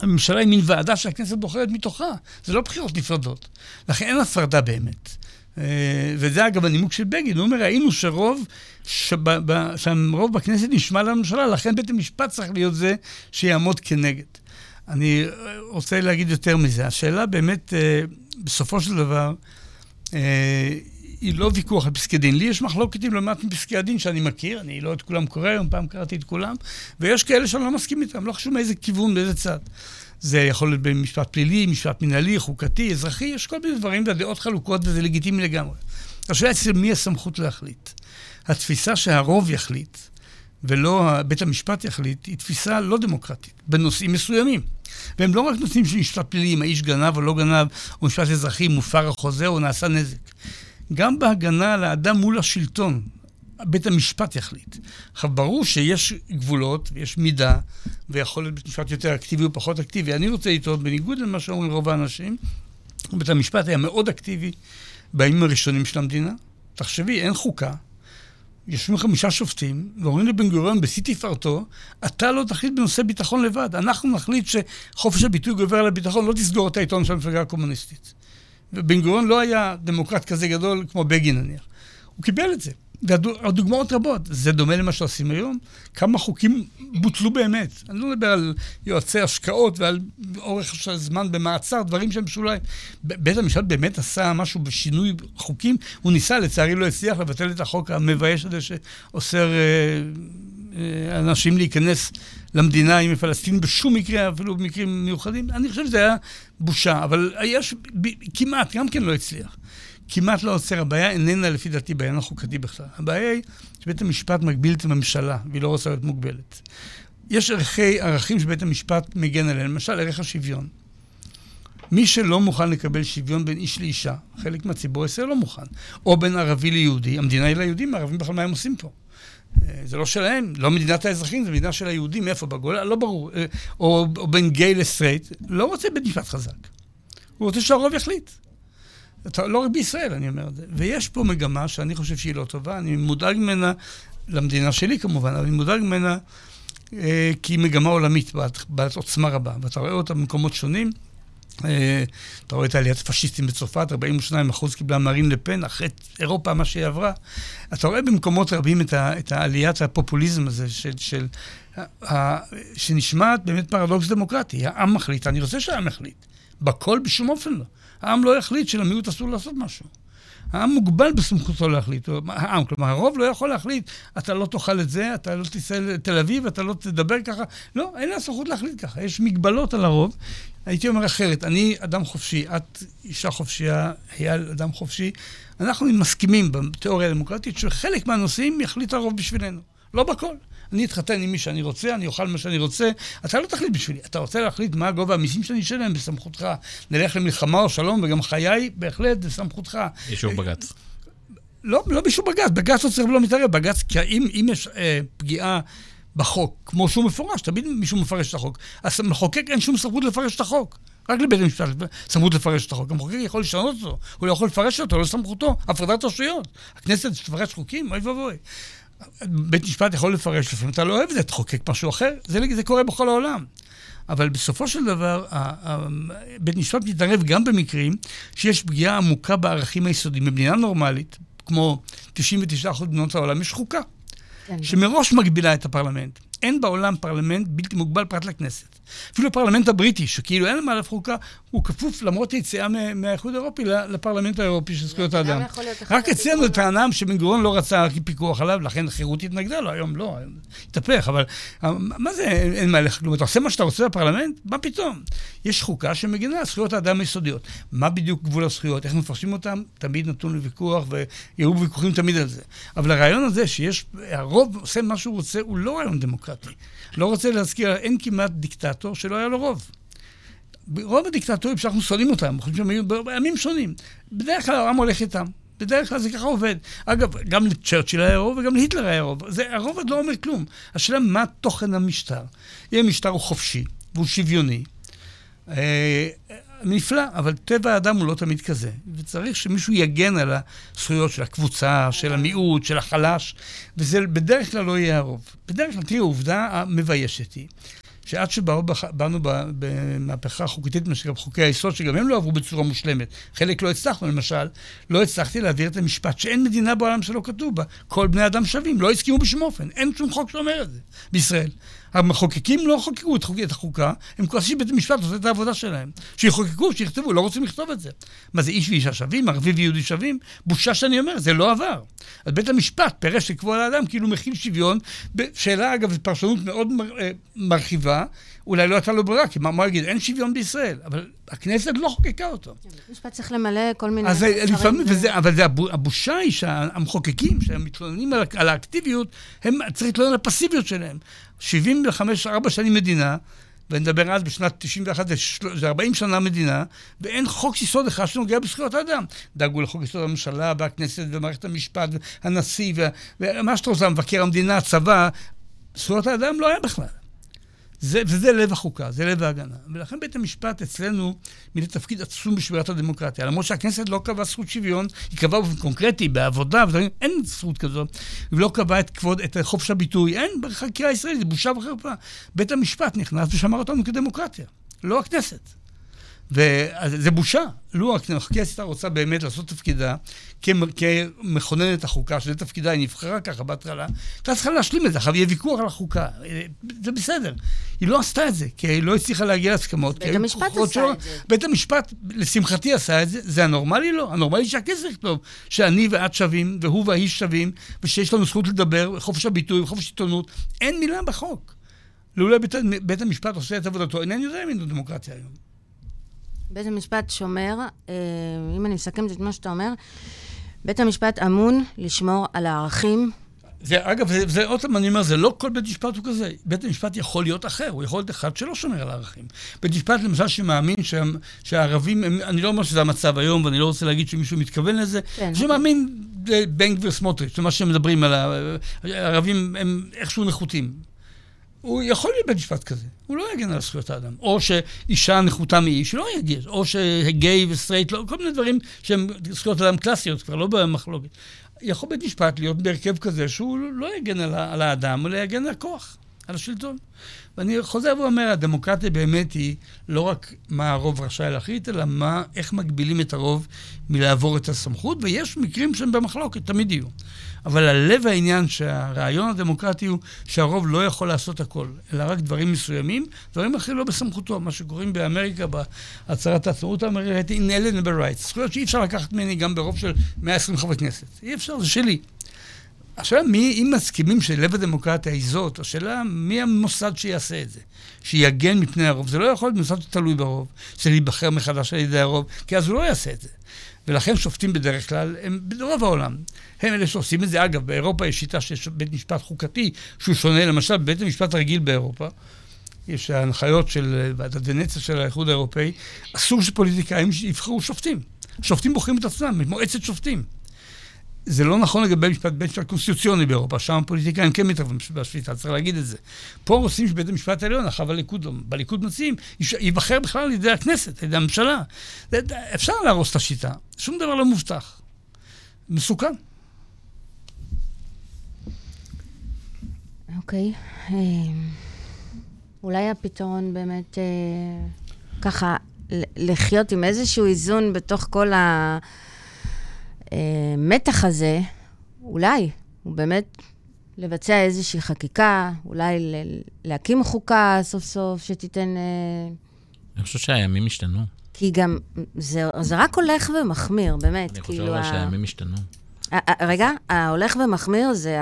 הממשלה היא מין ועדה שהכנסת בוחרת מתוכה. זה לא בחירות נפרדות. לכן אין הפרדה באמת. אה, וזה אגב הנימוק של בגין, הוא אומר, ראינו שרוב, שהרוב בכנסת נשמע לממשלה, לכן בית המשפט צריך להיות זה שיעמוד כנגד. אני רוצה להגיד יותר מזה. השאלה באמת, אה, בסופו של דבר, אה, היא לא ויכוח על פסקי דין. לי יש מחלוקת עם לא מעט מפסקי הדין שאני מכיר, אני לא את כולם קורא היום, פעם קראתי את כולם, ויש כאלה שאני לא מסכים איתם, לא חשוב מאיזה כיוון, באיזה צד. זה יכול להיות במשפט פלילי, משפט מנהלי, חוקתי, אזרחי, יש כל מיני דברים והדעות חלוקות וזה לגיטימי לגמרי. השאלה אצל מי הסמכות להחליט. התפיסה שהרוב יחליט, ולא בית המשפט יחליט, היא תפיסה לא דמוקרטית, בנושאים מסוימים. והם לא רק נושאים של משפט פלילי, אם האיש גנב או לא גנב, או משפט אזרחי, מופר החוזה או נעשה נזק. גם בהגנה על האדם מול השלטון, בית המשפט יחליט. עכשיו, ברור שיש גבולות ויש מידה, ויכול להיות בית משפט יותר אקטיבי או פחות אקטיבי. אני רוצה לטעות, בניגוד למה שאומרים רוב האנשים, בית המשפט היה מאוד אקטיבי בימים הראשונים של המדינה. תחשבי, אין חוקה. יושבים חמישה שופטים, ואומרים לבן גוריון בשיא תפארתו, אתה לא תחליט בנושא ביטחון לבד. אנחנו נחליט שחופש הביטוי גובר על הביטחון, לא תסגור את העיתון של המפלגה הקומוניסטית. ובן גוריון לא היה דמוקרט כזה גדול כמו בגין נניח. הוא קיבל את זה. והדוגמאות רבות. זה דומה למה שעושים היום. כמה חוקים בוטלו באמת. אני לא מדבר על יועצי השקעות ועל אורך זמן במעצר, דברים שהם שוליים. בית המשפט באמת עשה משהו בשינוי חוקים. הוא ניסה, לצערי לא הצליח לבטל את החוק המבייש הזה שאוסר אה, אה, אנשים להיכנס למדינה עם הפלסטינים בשום מקרה, אפילו במקרים מיוחדים. אני חושב שזה היה בושה, אבל יש, כמעט, גם כן לא הצליח. כמעט לא עוצר. הבעיה איננה, לפי דעתי, בעיה החוקתי בכלל. הבעיה היא שבית המשפט מגביל את הממשלה, והיא לא רוצה להיות מוגבלת. יש ערכי, ערכים שבית המשפט מגן עליהם, למשל ערך השוויון. מי שלא מוכן לקבל שוויון בין איש לאישה, חלק מהציבור הישראלי לא מוכן, או בין ערבי ליהודי, המדינה היא ליהודים, הערבים בכלל מה הם עושים פה. אה, זה לא שלהם, לא מדינת האזרחים, זה מדינה של היהודים, איפה? בגולה? לא ברור. אה, או, או בין גיי לסטרייט, לא רוצה בית משפט חזק. הוא רוצה שהרוב יחליט. לא רק בישראל, אני אומר את זה. ויש פה מגמה שאני חושב שהיא לא טובה, אני מודאג ממנה, למדינה שלי כמובן, אבל אני מודאג ממנה אה, כי היא מגמה עולמית בעלת, בעלת עוצמה רבה, ואתה רואה אותה במקומות שונים. אה, אתה רואה את עליית הפשיסטים בצרפת, 42 אחוז קיבלה מרין לפן, אחרי אירופה, מה שהיא עברה. אתה רואה במקומות רבים את, ה, את העליית הפופוליזם הזה, של, של, ה, שנשמעת באמת פרדוקס דמוקרטי. העם מחליט, אני רוצה שהעם יחליט. בכל, בשום אופן לא. העם לא יחליט שלמיעוט אסור לעשות משהו. העם מוגבל בסמכותו להחליט. העם, כלומר, הרוב לא יכול להחליט, אתה לא תאכל את זה, אתה לא תיסע לתל אביב, אתה לא תדבר ככה. לא, אין לה סמכות להחליט ככה. יש מגבלות על הרוב. הייתי אומר אחרת, אני אדם חופשי, את אישה חופשייה, אייל אדם חופשי. אנחנו מסכימים בתיאוריה הדמוקרטית שחלק מהנושאים יחליט הרוב בשבילנו. לא בכל. אני אתחתן עם מי שאני רוצה, אני אוכל מה שאני רוצה. אתה לא תחליט בשבילי, אתה רוצה להחליט מה גובה המיסים שאני אשלם בסמכותך. נלך למלחמה או שלום, וגם חיי בהחלט בסמכותך. אישור בג"ץ. לא, לא באישור בג"ץ, בג"ץ לא צריך ולא מתערב. בג"ץ, כי אם, אם יש אה, פגיעה בחוק, כמו שהוא מפורש, תמיד מישהו מפרש את החוק. אז למחוקק אין שום סמכות לפרש את החוק. רק לבית המשפט סמכות לפרש את החוק. המחוקק יכול לשנות אותו, הוא לא יכול לפרש אותו, לא סמכותו. הפרדת רשויות. הכנסת תפרש חוקים? אוי ואבוי. בית משפט יכול לפרש לפעמים, אתה לא אוהב את זה, תחוקק משהו אחר, זה, זה קורה בכל העולם. אבל בסופו של דבר, בית משפט מתערב גם במקרים שיש פגיעה עמוקה בערכים היסודיים. במדינה נורמלית, כמו 99% ממדינות העולם, יש חוקה, כן. שמראש מגבילה את הפרלמנט. אין בעולם פרלמנט בלתי מוגבל פרט לכנסת. אפילו הפרלמנט הבריטי, שכאילו אין עליו חוקה, הוא כפוף, למרות היציאה מהאיחוד האירופי, לפרלמנט האירופי של זכויות האדם. רק אצלנו טוענים שבן גוריון לא רצה פיקוח עליו, לכן חירות התנגדה לו, היום לא, התהפך, אבל מה זה אין מה לך כלום? אתה עושה מה שאתה רוצה בפרלמנט? מה פתאום? יש חוקה שמגינה על זכויות האדם היסודיות. מה בדיוק גבול הזכויות? איך מפרשים אותם? תמיד נתון לוויכוח, ויהיו ויכוחים תמיד על זה. אבל הרעיון הזה שיש, הרוב עושה מה שהוא רוצה, הוא לא רעיון דמוקרטי. לא רוצה להזכיר, אין כמעט דיקטטור שלא היה לו רוב. רוב הדיקטטורים שאנחנו שונאים אותם, חושבים שהם היו בימים שונים. בדרך כלל העם הולך איתם. בדרך כלל זה ככה עובד. אגב, גם לצ'רצ'יל היה רוב וגם להיטלר היה רוב. זה, הרוב עוד לא אומר כלום. השאלה מה תוכן המשטר. אם המשטר הוא חופשי והוא שוויוני, אה, נפלא, אבל טבע האדם הוא לא תמיד כזה. וצריך שמישהו יגן על הזכויות של הקבוצה, של המיעוט, של החלש, וזה בדרך כלל לא יהיה הרוב. בדרך כלל, תראי, העובדה המביישת היא, שעד שבאנו במהפכה חוקתית, מה שנקרא חוקי היסוד, שגם הם לא עברו בצורה מושלמת. חלק לא הצלחנו, למשל, לא הצלחתי להעביר את המשפט שאין מדינה בעולם שלא כתוב בה. כל בני אדם שווים, לא הסכימו בשום אופן. אין שום חוק שאומר את זה בישראל. המחוקקים לא חוקקו את, חוק, את החוקה, הם כועסים שבית המשפט עושה את העבודה שלהם. שיחוקקו, שיכתבו, לא רוצים לכתוב את זה. מה זה, איש ואישה שווים, ערבי ויהודי שווים? בושה שאני אומר, זה לא עבר. אז בית המשפט פירש לקבוע לאדם כאילו מכיל שוויון, שאלה, אגב, פרשנות מאוד מר, אה, מרחיבה, אולי לא הייתה לו ברירה, כי מה, מה יגיד, אין שוויון בישראל, אבל הכנסת לא חוקקה אותו. כן, המשפט צריך למלא כל מיני... אז לפעמים, וזה, אבל זה, הבושה היא שהמחוקקים, שהם מתלוננים על, על האקטיביות, הם צריכים להתלונן על הפסיביות שלהם. 75, 4 שנים מדינה, ונדבר אז בשנת 91, זה 40 שנה מדינה, ואין חוק יסוד אחד שנוגע בזכויות האדם. דאגו לחוק יסוד הממשלה והכנסת ומערכת המשפט והנשיא ומה שאתה רוצה, מבקר המדינה, הצבא, זכויות האדם לא היה בכלל. זה, וזה לב החוקה, זה לב ההגנה. ולכן בית המשפט אצלנו מילא תפקיד עצום בשמירת הדמוקרטיה. למרות שהכנסת לא קבעה זכות שוויון, היא קבעה באופן קונקרטי, בעבודה, ודברים, אין זכות כזו. היא לא קבעה את כבוד, את חופש הביטוי, אין בחקירה הישראלית, זה בושה וחרפה. בית המשפט נכנס ושמר אותנו כדמוקרטיה, לא הכנסת. וזה בושה. לו הכנסת רוצה באמת לעשות תפקידה כמכוננת החוקה, שזה תפקידה, היא נבחרה ככה בהתחלה, הייתה צריכה להשלים את זה. עכשיו יהיה ויכוח על החוקה, זה בסדר. היא לא עשתה את זה, כי היא לא הצליחה להגיע להסכמות. בית המשפט עשה שלו. את זה. בית המשפט, לשמחתי, עשה את זה. זה הנורמלי? לא. הנורמלי שהכסף יכתוב, שאני ואת שווים, והוא והאיש שווים, ושיש לנו זכות לדבר, חופש הביטוי וחופש עיתונות. אין מילה בחוק. לולא בית, בית המשפט עושה את עבודתו, אינני יודע אם אין דמוקרטיה היום. בית המשפט שומר, אה, אם אני מסכמת את מה שאתה אומר, בית המשפט אמון לשמור על הערכים. זה, אגב, זה, זה עוד פעם, אני אומר, זה לא כל בית משפט הוא כזה. בית המשפט יכול להיות אחר, הוא יכול להיות אחד שלא שומר על הערכים. בית משפט, למשל, שמאמין שה, שהערבים, הם, אני לא אומר שזה המצב היום, ואני לא רוצה להגיד שמישהו מתכוון לזה, כן. שמאמין בן גביר סמוטריץ', מה שהם מדברים על הערבים, הם איכשהו נחותים. הוא יכול להיות בית משפט כזה, הוא לא יגן על זכויות האדם. או שאישה נחותה מאיש, לא יגן. או ש gay ו straight, לא, כל מיני דברים שהם זכויות אדם קלאסיות, כבר לא במחלוקת. יכול בית משפט להיות בהרכב כזה שהוא לא יגן על, על האדם, אלא יגן על הכוח, על השלטון. ואני חוזר ואומר, הדמוקרטיה באמת היא לא רק מה הרוב רשאי להחליט, אלא מה, איך מגבילים את הרוב מלעבור את הסמכות, ויש מקרים שהם במחלוקת, תמיד יהיו. אבל הלב העניין שהרעיון הדמוקרטי הוא שהרוב לא יכול לעשות הכל, אלא רק דברים מסוימים, דברים אחרים לא בסמכותו, מה שקוראים באמריקה, בהצהרת העצמאות האמריקאית, inalienable rights, זכויות שאי אפשר לקחת ממני גם ברוב של 120 חברי כנסת. אי אפשר, זה שלי. השאלה מי, אם מסכימים שלב הדמוקרטיה היא זאת, השאלה מי המוסד שיעשה את זה, שיגן מפני הרוב. זה לא יכול להיות מוסד שתלוי ברוב, של להיבחר מחדש על ידי הרוב, כי אז הוא לא יעשה את זה. ולכן שופטים בדרך כלל, הם ברוב העולם, הם אלה שעושים את זה. אגב, באירופה יש שיטה שיש בית משפט חוקתי, שהוא שונה, למשל, בבית המשפט הרגיל באירופה, יש ההנחיות של ועדת ונציה של האיחוד האירופאי, אסור שפוליטיקאים יבחרו שופטים. שופטים בוחרים את עצמם, מועצת שופטים. זה לא נכון לגבי משפט בית משפט קונסטיטוציוני באירופה, שם הפוליטיקאים כן מתערבים בשפיטה, צריך להגיד את זה. פה רוצים שבית המשפט העליון, אחר בליכוד, בליכוד מציעים, ייבחר בכלל על ידי הכנסת, על ידי הממשלה. אפשר להרוס את השיטה, שום דבר לא מובטח. מסוכן. אוקיי. אה, אולי הפתרון באמת אה, ככה לחיות עם איזשהו איזון בתוך כל ה... המתח הזה, אולי, הוא באמת לבצע איזושהי חקיקה, אולי להקים חוקה סוף סוף שתיתן... אה, אני חושב שהימים השתנו. כי גם, זה, זה רק הולך ומחמיר, באמת. אני חושב כאילו שהימים השתנו. רגע, ההולך ומחמיר זה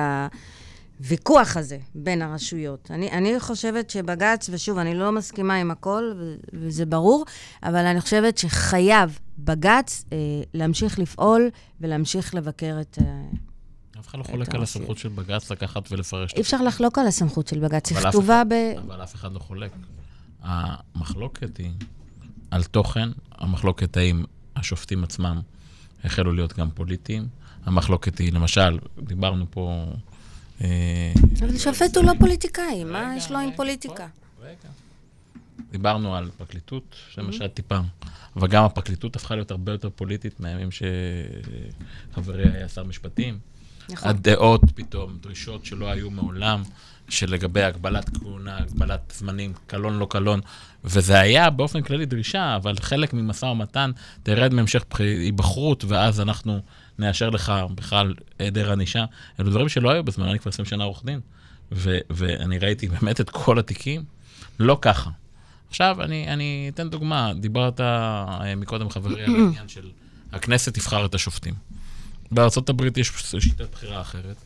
הוויכוח הזה בין הרשויות. אני, אני חושבת שבג"ץ, ושוב, אני לא מסכימה עם הכל, וזה ברור, אבל אני חושבת שחייב בג"ץ אה, להמשיך לפעול ולהמשיך לבקר את... אה, אף אחד לא חולק על הסמכות של בג"ץ לקחת ולפרש. אי אפשר לחלוק על הסמכות של בג"ץ, היא כתובה ב... אבל אף אחד לא חולק. המחלוקת היא על תוכן, המחלוקת האם השופטים עצמם החלו להיות גם פוליטיים. המחלוקת היא, למשל, דיברנו פה... אבל שופט הוא לא פוליטיקאי, מה יש לו עם פוליטיקה? רגע. דיברנו על פרקליטות, שלמשל טיפה, אבל גם הפרקליטות הפכה להיות הרבה יותר פוליטית מהימים שחברי היה שר משפטים. נכון. הדעות פתאום, דרישות שלא היו מעולם, שלגבי הגבלת כהונה, הגבלת זמנים, קלון לא קלון, וזה היה באופן כללי דרישה, אבל חלק ממשא ומתן, תרד מהמשך היבחרות, ואז אנחנו נאשר לך בכלל היעדר ענישה. אלו דברים שלא היו בזמן, אני כבר 20 שנה עורך דין, ואני ראיתי באמת את כל התיקים, לא ככה. עכשיו, אני, אני אתן דוגמה. דיברת אה, מקודם, חברי, על <clears throat> העניין של הכנסת תבחר את השופטים. בארה"ב יש שיטת בחירה אחרת.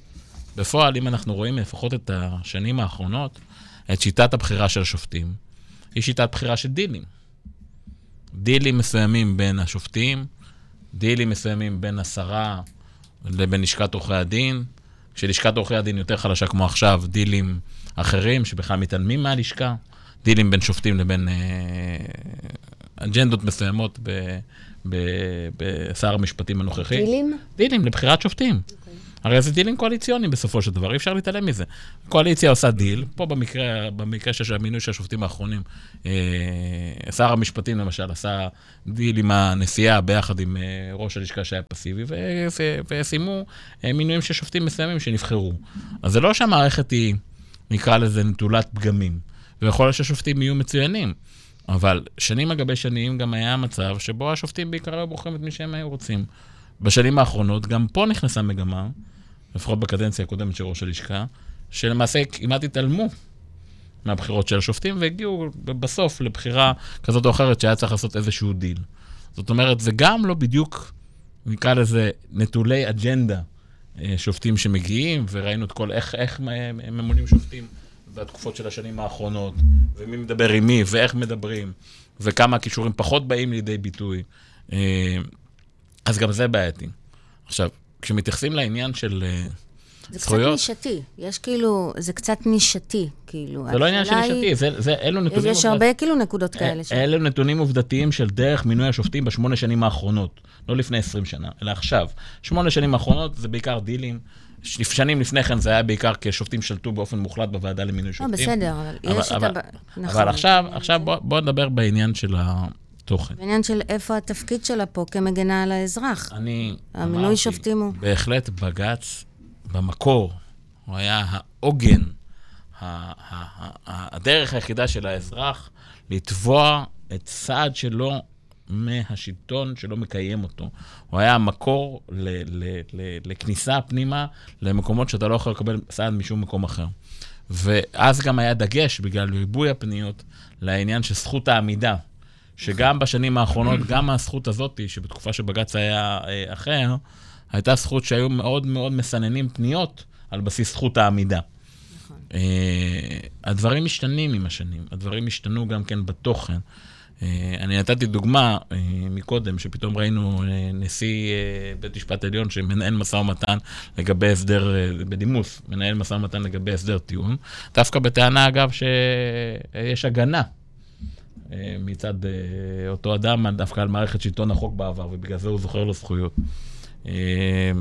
בפועל, אם אנחנו רואים לפחות את השנים האחרונות, את שיטת הבחירה של השופטים, היא שיטת בחירה של דילים. דילים מסוימים בין השופטים, דילים מסוימים בין השרה לבין לשכת עורכי הדין. כשלשכת עורכי הדין יותר חלשה כמו עכשיו, דילים אחרים שבכלל מתעלמים מהלשכה. דילים בין שופטים לבין אה, אג'נדות מסוימות בשר המשפטים הנוכחי. דילים? דילים לבחירת שופטים. Okay. הרי זה דילים קואליציוניים בסופו של דבר, אי אפשר להתעלם מזה. הקואליציה עושה דיל, פה במקרה, במקרה של המינוי של השופטים האחרונים, אה, שר המשפטים למשל עשה דיל עם הנשיאה ביחד עם אה, ראש הלשכה שהיה פסיבי, וסיימו אה, מינויים של שופטים מסוימים שנבחרו. אז זה לא שהמערכת היא, נקרא לזה, נטולת פגמים. ויכול להיות שהשופטים יהיו מצוינים. אבל שנים על גבי שנים גם היה מצב שבו השופטים בעיקר היו בוחרים את מי שהם היו רוצים. בשנים האחרונות, גם פה נכנסה מגמה, לפחות בקדנציה הקודמת של ראש הלשכה, שלמעשה כמעט התעלמו מהבחירות של השופטים והגיעו בסוף לבחירה כזאת או אחרת שהיה צריך לעשות איזשהו דיל. זאת אומרת, זה גם לא בדיוק, נקרא לזה, נטולי אג'נדה, אה, שופטים שמגיעים, וראינו את כל, איך, איך ממונים שופטים בתקופות של השנים האחרונות, ומי מדבר עם מי, ואיך מדברים, וכמה הכישורים פחות באים לידי ביטוי. אה, אז גם זה בעייתי. עכשיו, כשמתייחסים לעניין של אה, זה זכויות... קצת נישתי. יש כאילו, זה קצת נישתי, כאילו. זה לא עניין של השאלה היא- נישתי, זה, זה, אלו נתונים... יש הרבה כאילו נקודות כאלה. ש- אלה נתונים עובדתיים של דרך מינוי השופטים בשמונה שנים האחרונות. לא לפני 20 שנה, אלא עכשיו. שמונה שנים האחרונות זה בעיקר דילים. שנים לפני כן זה היה בעיקר כי השופטים שלטו באופן מוחלט בוועדה למינוי לא, שופטים. בסדר, אבל אבל- יש את אבל- ה... נכון. אבל עכשיו, עכשיו בוא, בוא נדבר בעניין של התוכן. בעניין של איפה התפקיד שלה פה כמגנה על האזרח. אני המינוי אמרתי, שופטים הוא- בהחלט בג"ץ, במקור, הוא היה העוגן, הדרך היחידה של האזרח לתבוע את סעד שלו מהשלטון שלא מקיים אותו. הוא היה המקור ל- ל- ל- לכניסה פנימה למקומות שאתה לא יכול לקבל סעד משום מקום אחר. ואז גם היה דגש, בגלל ריבוי הפניות, לעניין של זכות העמידה. שגם בשנים האחרונות, גם הזכות הזאת, שבתקופה שבג"ץ היה אה, אחר, הייתה זכות שהיו מאוד מאוד מסננים פניות על בסיס זכות העמידה. אה, הדברים משתנים עם השנים, הדברים השתנו גם כן בתוכן. אה, אני נתתי דוגמה מקודם, שפתאום ראינו נשיא בית משפט עליון שמנהל משא ומתן לגבי הסדר, בדימוס, מנהל משא ומתן לגבי הסדר טיעון, דווקא בטענה, אגב, שיש הגנה מצד אה, אותו אדם, דווקא על מערכת שלטון החוק בעבר, ובגלל זה הוא זוכר לו זכויות. אה,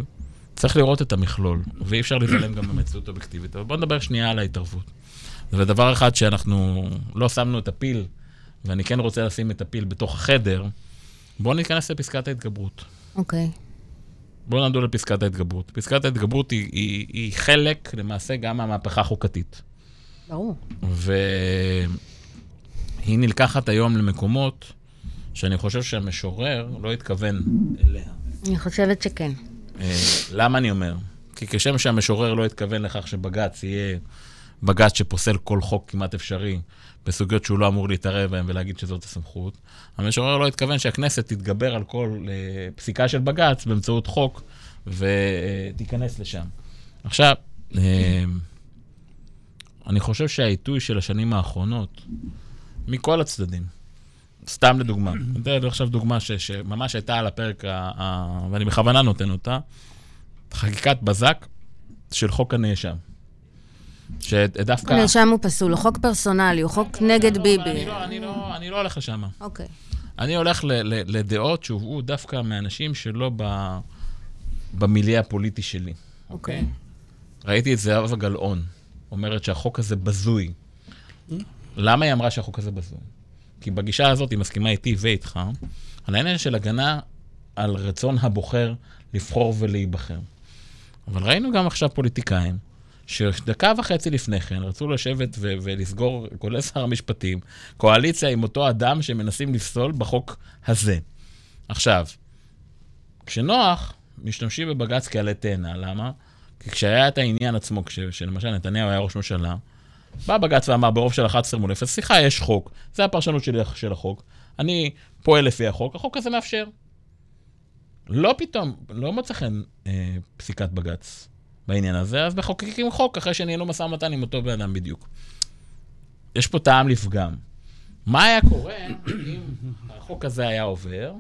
צריך לראות את המכלול, ואי אפשר להתעלם גם במציאות אובייקטיבית. אבל בואו נדבר שנייה על ההתערבות. זה דבר אחד שאנחנו לא שמנו את הפיל, ואני כן רוצה לשים את הפיל בתוך החדר, בואו ניכנס לפסקת ההתגברות. אוקיי. בואו נדון לפסקת ההתגברות. פסקת ההתגברות היא, היא, היא חלק, למעשה, גם מהמהפכה החוקתית. ברור. והיא נלקחת היום למקומות שאני חושב שהמשורר לא התכוון אליה. אני חושבת שכן. אה, למה אני אומר? כי כשם שהמשורר לא התכוון לכך שבג"ץ יהיה בג"ץ שפוסל כל חוק כמעט אפשרי בסוגיות שהוא לא אמור להתערב בהן ולהגיד שזאת הסמכות, המשורר לא התכוון שהכנסת תתגבר על כל אה, פסיקה של בג"ץ באמצעות חוק ותיכנס לשם. עכשיו, אה, אני חושב שהעיתוי של השנים האחרונות, מכל הצדדים, סתם לדוגמה, אני אתן עכשיו דוגמה ש, שממש הייתה על הפרק, ה, ה, ואני בכוונה נותן אותה, חקיקת בזק של חוק הנאשם. שדווקא... הנאשם הוא פסול, הוא חוק פרסונלי, הוא חוק נגד לא, ביבי. אני לא, אני לא, אני לא הולך לשם. אוקיי. אני הולך ל, ל, לדעות שהובאו דווקא מאנשים שלא ב, במיליה הפוליטי שלי. אוקיי. ראיתי את זהבה גלאון אומרת שהחוק הזה בזוי. למה היא אמרה שהחוק הזה בזוי? כי בגישה הזאת היא מסכימה איתי ואיתך על העניין של הגנה על רצון הבוחר לבחור ולהיבחר. אבל ראינו גם עכשיו פוליטיקאים שדקה וחצי לפני כן רצו לשבת ו- ולסגור, כולל שר המשפטים, קואליציה עם אותו אדם שמנסים לפסול בחוק הזה. עכשיו, כשנוח, משתמשים בבג"ץ כעלה תאנה, למה? כי כשהיה את העניין עצמו, כש- שלמשל נתניהו היה ראש ממשלה, בא בג"ץ ואמר ברוב של 11 מול 0, סליחה, יש חוק, זה הפרשנות שלי של החוק, אני פועל לפי החוק, החוק הזה מאפשר. לא פתאום, לא מצא חן אה, פסיקת בג"ץ בעניין הזה, אז מחוקקים חוק אחרי שניהלו משא ומתן עם אותו בן אדם בדיוק. יש פה טעם לפגם. מה היה קורה אם החוק הזה היה עובר,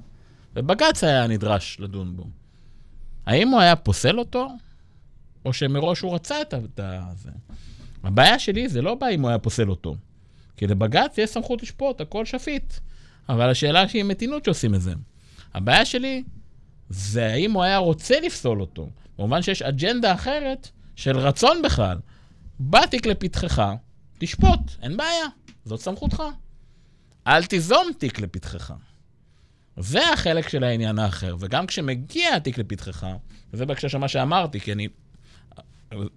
ובג"ץ היה נדרש לדון בו? האם הוא היה פוסל אותו, או שמראש הוא רצה את ה- זה? הבעיה שלי זה לא בעיה אם הוא היה פוסל אותו. כי לבג"ץ יש סמכות לשפוט, הכל שפיט. אבל השאלה שהיא מתינות שעושים את זה. הבעיה שלי זה האם הוא היה רוצה לפסול אותו. במובן שיש אג'נדה אחרת של רצון בכלל. בא תיק לפתחך, תשפוט, אין בעיה, זאת סמכותך. אל תיזום תיק לפתחך. זה החלק של העניין האחר. וגם כשמגיע התיק לפתחך, וזה בהקשר של מה שאמרתי, כי אני...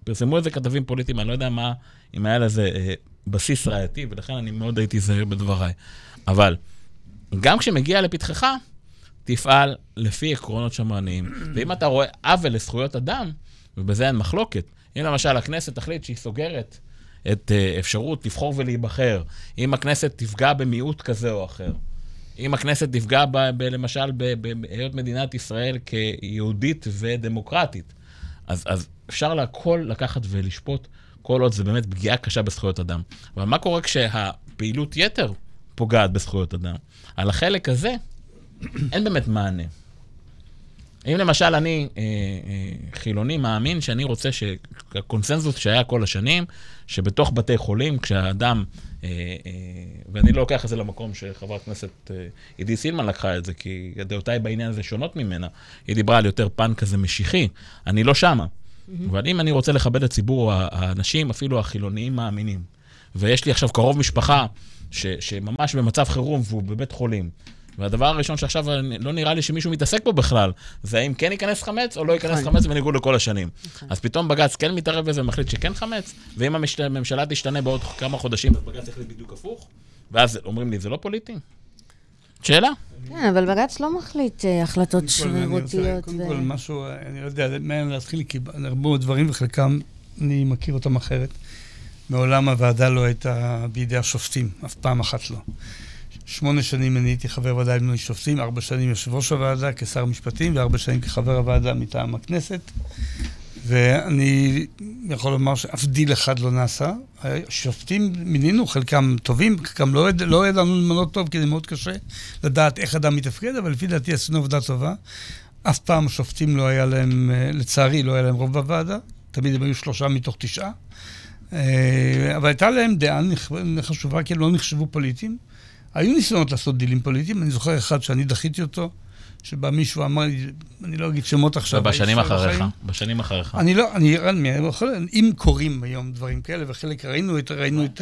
פרסמו את זה כתבים פוליטיים, אני לא יודע מה, אם היה לזה אה, בסיס ראייתי, ולכן אני מאוד הייתי זהיר בדבריי. אבל גם כשמגיע לפתחך, תפעל לפי עקרונות שמרניים. <clears throat> ואם אתה רואה עוול לזכויות אדם, ובזה אין מחלוקת, אם למשל הכנסת תחליט שהיא סוגרת את uh, אפשרות לבחור ולהיבחר, אם הכנסת תפגע במיעוט כזה או אחר, אם הכנסת תפגע ב, ב, למשל בהיות מדינת ישראל כיהודית ודמוקרטית, אז, אז אפשר להכל לקחת ולשפוט, כל עוד זה באמת פגיעה קשה בזכויות אדם. אבל מה קורה כשהפעילות יתר פוגעת בזכויות אדם? על החלק הזה אין באמת מענה. אם למשל אני אה, אה, חילוני מאמין שאני רוצה שהקונסנזוס שהיה כל השנים, שבתוך בתי חולים, כשהאדם, אה, אה, ואני לא לוקח את זה למקום שחברת הכנסת אה, עידית סילמן לקחה את זה, כי דעותיי בעניין הזה שונות ממנה, היא דיברה על יותר פן כזה משיחי, אני לא שמה. Mm-hmm. אבל אם אני רוצה לכבד את ציבור האנשים, אפילו החילוניים מאמינים, ויש לי עכשיו קרוב משפחה ש, שממש במצב חירום והוא בבית חולים, והדבר הראשון שעכשיו לא נראה לי שמישהו מתעסק בו בכלל, זה האם כן ייכנס חמץ או לא ייכנס נכון. חמץ בניגוד לכל השנים. נכון. אז פתאום בג"ץ כן מתערב בזה ומחליט שכן חמץ, ואם הממשלה תשתנה בעוד כמה חודשים, אז בג"ץ יחליט בדיוק הפוך, ואז אומרים לי, זה לא פוליטי? שאלה? כן, אבל בג"ץ לא מחליט אה, החלטות שרירותיות. קודם כל, משהו, אני לא יודע מהם להתחיל, כי הרבה דברים, וחלקם אני מכיר אותם אחרת. מעולם הוועדה לא הייתה בידי השופטים, אף פעם אחת לא. שמונה שנים אני הייתי חבר ועדה למינוי שופטים, ארבע שנים יושב ראש הוועדה כשר משפטים וארבע שנים כחבר הוועדה מטעם הכנסת. ואני יכול לומר שאף דיל אחד לא נעשה. שופטים מינינו, חלקם טובים, חלקם לא, לא ידענו למנות טוב, כי זה מאוד קשה לדעת איך אדם מתפקד, אבל לפי דעתי עשינו עבודה טובה. אף פעם השופטים לא היה להם, לצערי, לא היה להם רוב בוועדה. תמיד הם היו שלושה מתוך תשעה. אה, אבל הייתה להם דעה חשובה, כי הם לא נחשבו פוליטיים. היו ניסיונות לעשות דילים פוליטיים, אני זוכר אחד שאני דחיתי אותו, שבא מישהו אמר לי, אני לא אגיד שמות עכשיו. ובשנים אחריך, בשנים אחריך. אני לא, אני, אם קורים היום דברים כאלה, וחלק ראינו את, ראינו את,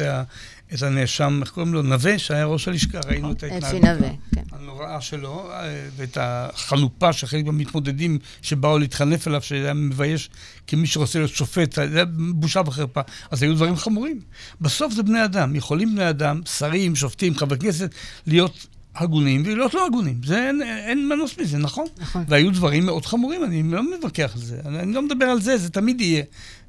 את הנאשם, איך קוראים לו? נווה, שהיה ראש הלשכה, ראינו את ההתנהגות כן. הנוראה שלו, אה, ואת החנופה של חלק מהמתמודדים שבאו להתחנף אליו, שהיה מבייש כמי שרוצה להיות שופט, זה היה בושה וחרפה. אז היו דברים חמורים. בסוף זה בני אדם, יכולים בני אדם, שרים, שופטים, חברי כנסת, להיות הגונים ולהיות לא הגונים. זה אין, אין מנוס מזה, נכון? נכון. והיו דברים מאוד חמורים, אני לא מתווכח על זה. אני, אני לא מדבר על זה, זה תמיד יהיה.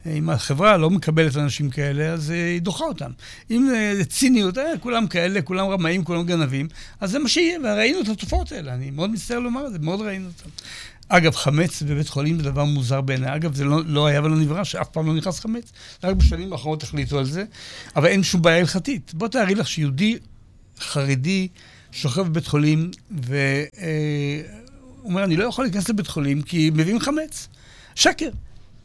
אם החברה לא מקבלת אנשים כאלה, אז היא דוחה אותם. אם זה ציניות, אה, כולם כאלה, כולם רמאים, כולם גנבים, אז זה מה שיהיה, וראינו את התופעות האלה. אני מאוד מצטער לומר את זה, מאוד ראינו אותם. אגב, חמץ בבית חולים זה דבר מוזר בעיניי. אגב, זה לא, לא היה ולא נברא, שאף פעם לא נכנס חמץ. רק בשנים האחרונות החליטו על זה, אבל אין שום בעיה הלכתית. בוא תארי לך שיהודי חרדי שוכב בבית חולים, והוא אומר, אני לא יכול להיכנס לבית חולים כי מביאים חמץ. שקר.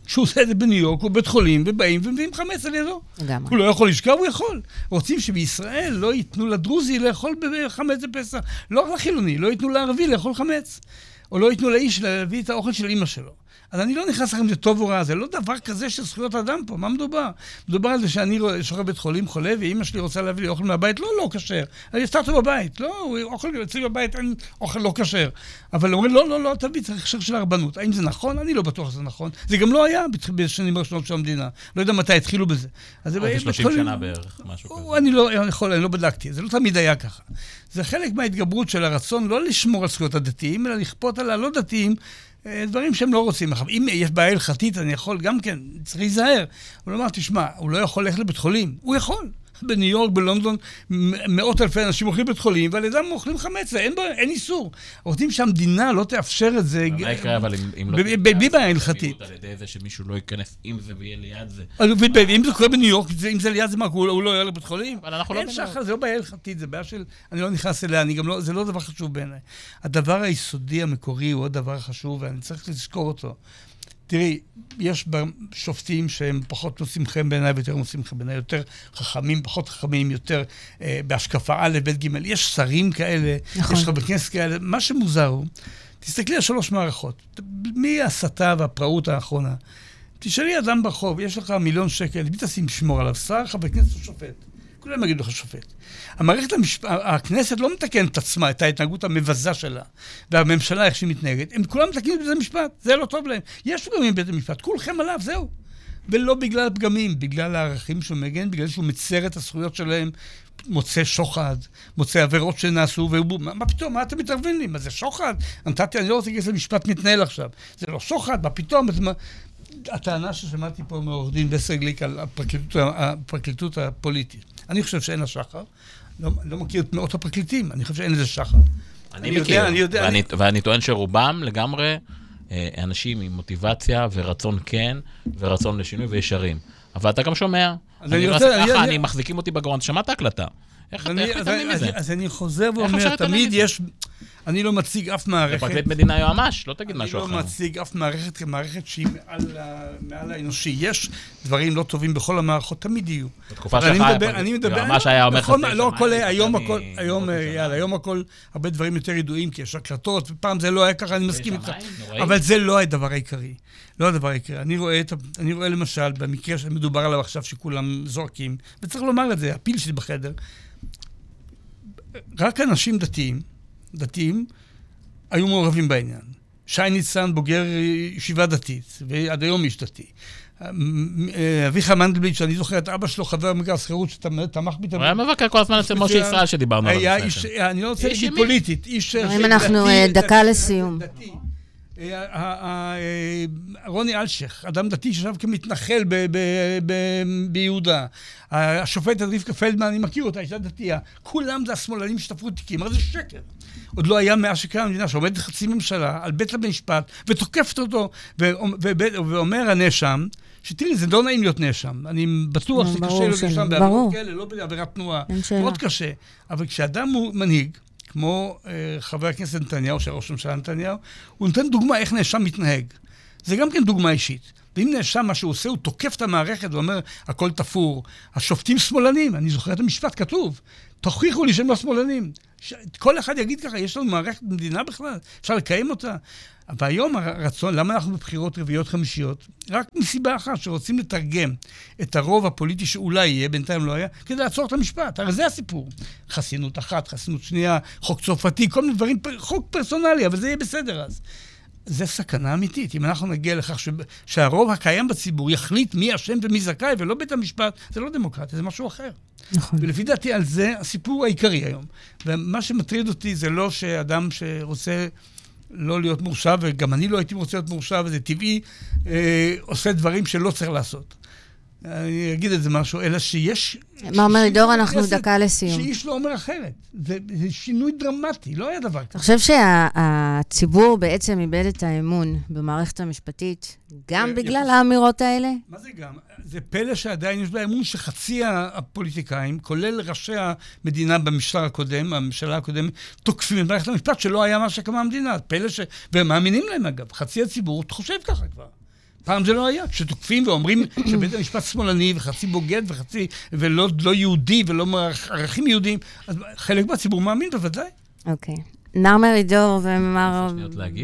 שהוא עושה את זה בניו יורק, הוא בית חולים, ובאים ומביאים חמץ על ידו. לגמרי. הוא לא יכול לשכב, הוא יכול. רוצים שבישראל לא ייתנו לדרוזי לאכול חמץ בפסח. לא רק לחילוני, לא ייתנו לערבי לאכול חמץ. או לא ייתנו לאיש להביא את האוכל של אימא שלו. אז אני לא נכנס לכם אם זה טוב או רע, זה לא דבר כזה של זכויות אדם פה, מה מדובר? מדובר על זה שאני שוכב בית חולים חולה, ואימא שלי רוצה להביא לי אוכל מהבית, לא, לא כשר. אני אסתרתי בבית, לא, אוכל אצלי בבית אין אוכל לא כשר. אבל אומרים, לא, לא, לא, תביא, צריך הכשר של הרבנות. האם זה נכון? אני לא בטוח שזה נכון. זה גם לא היה בשנים הראשונות של המדינה. לא יודע מתי התחילו בזה. אז זה 30 שנה בערך, משהו כזה. אני לא יכול, אני לא בדקתי, זה לא תמיד היה ככה. זה חלק מההתגברות של הרצון לא לשמור על זכויות הדתיים, אלא לכפות על הלא דתיים אה, דברים שהם לא רוצים. אם יש בעיה הלכתית, אני יכול גם כן, צריך להיזהר. הוא אמר, תשמע, הוא לא יכול ללכת לבית חולים. הוא יכול. בניו יורק, בלונדון, מאות אלפי אנשים הולכים לבית חולים, ועל ידם אוכלים חמץ, אין, אין איסור. רוצים שהמדינה לא תאפשר את זה. מה יקרה אבל אם לא... בלי בעיה הלכתית. על ידי זה שמישהו לא ייכנס עם זה ויהיה ליד זה. אם זה קורה בניו יורק, אם זה ליד זה, מה, הוא לא יהיה לבית חולים? אבל אנחנו לא... אין שחר, זה לא בעיה הלכתית, זה בעיה של... אני לא נכנס אליה, לא- זה לא דבר חשוב בעיניי. הדבר היסודי המקורי הוא עוד דבר חשוב, ואני צריך לזכור אותו. תראי, יש שופטים שהם פחות נושאים חן בעיניי ויותר נושאים חן בעיניי, יותר חכמים, פחות חכמים, יותר אה, בהשקפה א', ב', ג', יש שרים כאלה, נכון. יש חברי כנסת כאלה. מה שמוזר הוא תסתכלי על שלוש מערכות. מההסתה והפראות האחרונה. תשאלי אדם ברחוב, יש לך מיליון שקל, מי תשים לשמור עליו? שר, חבר כנסת או שופט? כולם יגידו לך שופט. המערכת, המשפ... הכנסת לא מתקנת את עצמה, את ההתנהגות המבזה שלה, והממשלה, איך שהיא מתנהגת, הם כולם מתקנים את בית המשפט, זה לא טוב להם. יש פגמים בבית המשפט, כולכם עליו, זהו. ולא בגלל פגמים, בגלל הערכים שהוא מגן, בגלל שהוא מצר את הזכויות שלהם, מוצא שוחד, מוצא עבירות שנעשו, והוא, מה, מה פתאום, מה אתם מתערבים לי? מה זה שוחד? נתתי, אני לא רוצה להיכנס למשפט מתנהל עכשיו. זה לא שוחד, מה פתאום? מה... הטענה ששמעתי פה מעורך דין בסרגליק על הפרקליטות, הפרקליטות הפוליטית. אני חושב שאין לה שחר. לא, לא מכיר את מאות הפרקליטים, אני חושב שאין לזה שחר. אני, אני מכיר, יודע, אני יודע, ואני, אני... ואני טוען שרובם לגמרי אה, אנשים עם מוטיבציה ורצון כן, ורצון לשינוי וישרים. אבל אתה גם שומע. אני, אני רוצה... ככה, אני, אני, מחזיקים אותי בגרון, שמעת הקלטה. איך מתעלמים מזה? אז אני חוזר ואומר, תמיד יש... אני לא מציג אף מערכת... זה פרקליט מדינה יועמ"ש, לא תגיד משהו אחר. אני לא מציג אף מערכת כמערכת שהיא מעל האנושי. יש דברים לא טובים בכל המערכות, תמיד יהיו. בתקופה שלך יועמ"ש היה אומר לך... לא הכל, היום הכל, היום, יאללה, היום הכל, הרבה דברים יותר ידועים, כי יש הקלטות, ופעם זה לא היה ככה, אני מסכים איתך. אבל זה לא הדבר העיקרי. לא הדבר העיקרי. אני רואה, את, אני רואה למשל, במקרה שמדובר עליו עכשיו, שכולם זורקים, וצריך לומר את זה, הפיל שלי בחדר, רק אנשים דתיים, דתיים, היו מעורבים בעניין. שי ניצן בוגר ישיבה דתית, ועד היום איש דתי. אביך מנדלבליט, שאני זוכר את אבא שלו, חבר מגרס חירות, שתמך בי. הוא היה מבקר כל הזמן אצל משה ישראל שדיברנו עליו כן. אני לא רוצה להגיד פוליטית, איש... אם אנחנו אה, דקה לסיום. אה, רוני אלשיך, אדם דתי שישב כמתנחל ביהודה. השופטת רבקה פלדמן, אני מכיר אותה, אישה דתייה. כולם זה השמאלנים שתפרו תיקים, הרי זה שקר. עוד לא היה מאז שקרה המדינה שעומדת חצי ממשלה על בית המשפט ותוקפת אותו, ואומר הנאשם, שתראי, זה לא נעים להיות נאשם. אני בטוח שזה קשה להיות נאשם בעבירות כאלה, לא בעבירת תנועה. מאוד קשה. אבל כשאדם הוא מנהיג, כמו אה, חבר הכנסת נתניהו, שראש הממשלה נתניהו, הוא נותן דוגמה איך נאשם מתנהג. זה גם כן דוגמה אישית. ואם נאשם, מה שהוא עושה, הוא תוקף את המערכת ואומר, הכל תפור. השופטים שמאלנים, אני זוכר את המשפט, כתוב, תוכיחו לי שהם לא שמאלנים. ש... כל אחד יגיד ככה, יש לנו מערכת מדינה בכלל? אפשר לקיים אותה? והיום הרצון, למה אנחנו בבחירות רביעיות חמישיות? רק מסיבה אחת, שרוצים לתרגם את הרוב הפוליטי שאולי יהיה, בינתיים לא היה, כדי לעצור את המשפט. הרי זה הסיפור. חסינות אחת, חסינות שנייה, חוק צרפתי, כל מיני דברים, חוק פרסונלי, אבל זה יהיה בסדר אז. זה סכנה אמיתית. אם אנחנו נגיע לכך ש... שהרוב הקיים בציבור יחליט מי אשם ומי זכאי, ולא בית המשפט, זה לא דמוקרטיה, זה משהו אחר. נכון. ולפי דעתי, על זה הסיפור העיקרי היום. ומה שמטריד אותי זה לא שאדם שרוצה לא להיות מורשע, וגם אני לא הייתי רוצה להיות מורשע, וזה טבעי, אה, עושה דברים שלא צריך לעשות. אני אגיד את זה משהו, אלא שיש... מר מרידור, אנחנו דקה לסיום. שאיש לא אומר אחרת. זה, זה שינוי דרמטי, לא היה דבר כזה. אתה חושב שהציבור בעצם איבד את האמון במערכת המשפטית, גם בגלל האמירות האלה? מה זה גם? זה פלא שעדיין יש באמון שחצי הפוליטיקאים, כולל ראשי המדינה במשטר הקודם, הממשלה הקודמת, תוקפים את מערכת המשפט שלא היה מה שקמה המדינה. פלא ש... והם מאמינים להם אגב. חצי הציבור חושב ככה כבר. פעם זה לא היה. כשתוקפים ואומרים שבית המשפט שמאלני וחצי בוגד וחצי, ולא לא יהודי ולא ערכים יהודיים, אז חלק מהציבור מאמין בוודאי. אוקיי. Okay. נער מרידור ומר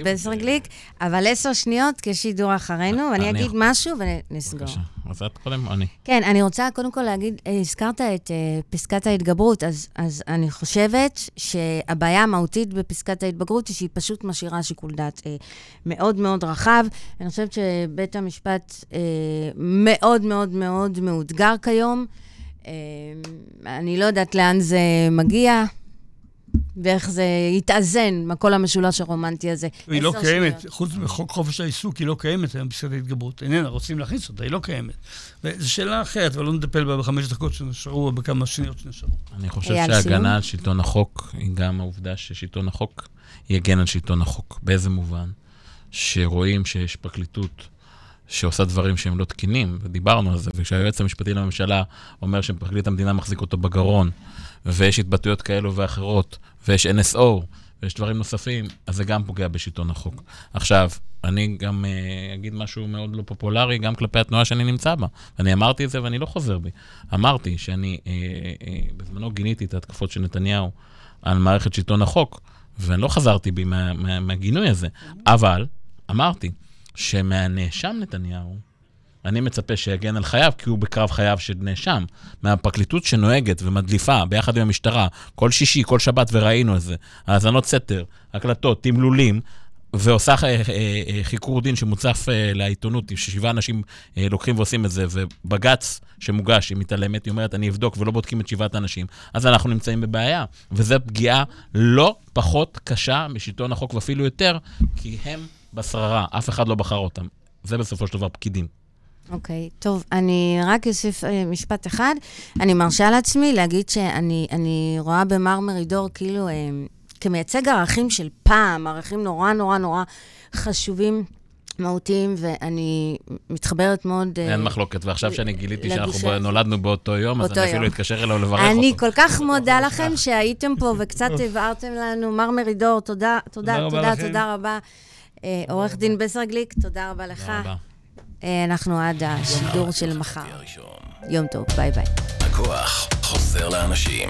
בסר גליק, אבל עשר שניות כשידור אחרינו, ואני אגיד משהו ונסגור. בבקשה, אז את קודם, אני. כן, אני רוצה קודם כל להגיד, אה, הזכרת את אה, פסקת ההתגברות, אז, אז אני חושבת שהבעיה המהותית בפסקת ההתבגרות היא שהיא פשוט משאירה שיקול דעת אה, מאוד מאוד רחב. אני חושבת שבית המשפט מאוד מאוד מאוד מאותגר כיום. אני לא יודעת לאן זה מגיע. ואיך זה יתאזן, כל המשולש הרומנטי הזה. היא לא קיימת, חוץ מחוק חופש העיסוק, היא לא קיימת היום פסקת ההתגברות. איננה, רוצים להכניס אותה, היא לא קיימת. וזו שאלה אחרת, אבל לא נטפל בה בחמש דקות שנשארו, או בכמה שניות שנשארו. אני חושב שהגנה על שלטון החוק היא גם העובדה ששלטון החוק יגן על שלטון החוק. באיזה מובן? שרואים שיש פרקליטות שעושה דברים שהם לא תקינים, ודיברנו על זה, וכשהיועץ המשפטי לממשלה אומר שפרקליט המדינה מחזיק אותו בגרון, ויש התבטאויות כאלו ואחרות, ויש NSO, ויש דברים נוספים, אז זה גם פוגע בשלטון החוק. עכשיו, אני גם uh, אגיד משהו מאוד לא פופולרי, גם כלפי התנועה שאני נמצא בה. אני אמרתי את זה ואני לא חוזר בי. אמרתי שאני uh, uh, בזמנו גיניתי את ההתקפות של נתניהו על מערכת שלטון החוק, ואני לא חזרתי בי מה, מה, מהגינוי הזה, אבל אמרתי שמהנאשם נתניהו, אני מצפה שיגן על חייו, כי הוא בקרב חייו של נאשם. מהפרקליטות שנוהגת ומדליפה ביחד עם המשטרה, כל שישי, כל שבת, וראינו את זה, האזנות סתר, הקלטות, תמלולים, ועושה אה, אה, אה, חיקור דין שמוצף לעיתונות, ששבעה אנשים לוקחים ועושים את זה, ובג"ץ שמוגש, היא מתעלמת, היא אומרת, אני אבדוק, ולא בודקים את שבעת האנשים, אז אנחנו נמצאים בבעיה. וזו פגיעה לא פחות קשה משלטון החוק, ואפילו יותר, כי הם בשררה, אף אחד לא בחר אותם. זה בסופו של דבר פקידים. אוקיי, okay, טוב, אני רק אוסיף משפט אחד. אני מרשה לעצמי להגיד שאני רואה במר מרידור כאילו... כמייצג ערכים של פעם, ערכים נורא נורא נורא חשובים. מהותיים, ואני מתחברת מאוד... אין uh, מחלוקת, ועכשיו שאני גיליתי שאנחנו נולדנו באותו יום, אז אני אפילו אתקשר אליו לברך אותו. אני כל כך מודה <laughs> לכם שהייתם פה וקצת <laughs> הבהרתם לנו. מר מרידור, תודה, תודה, תודה, תודה רבה. אה, עורך דין בסר גליק, תודה רבה לך. תודה רבה. אה, אנחנו עד השידור של מחר. יום טוב, ביי ביי. הכוח חוזר לאנשים.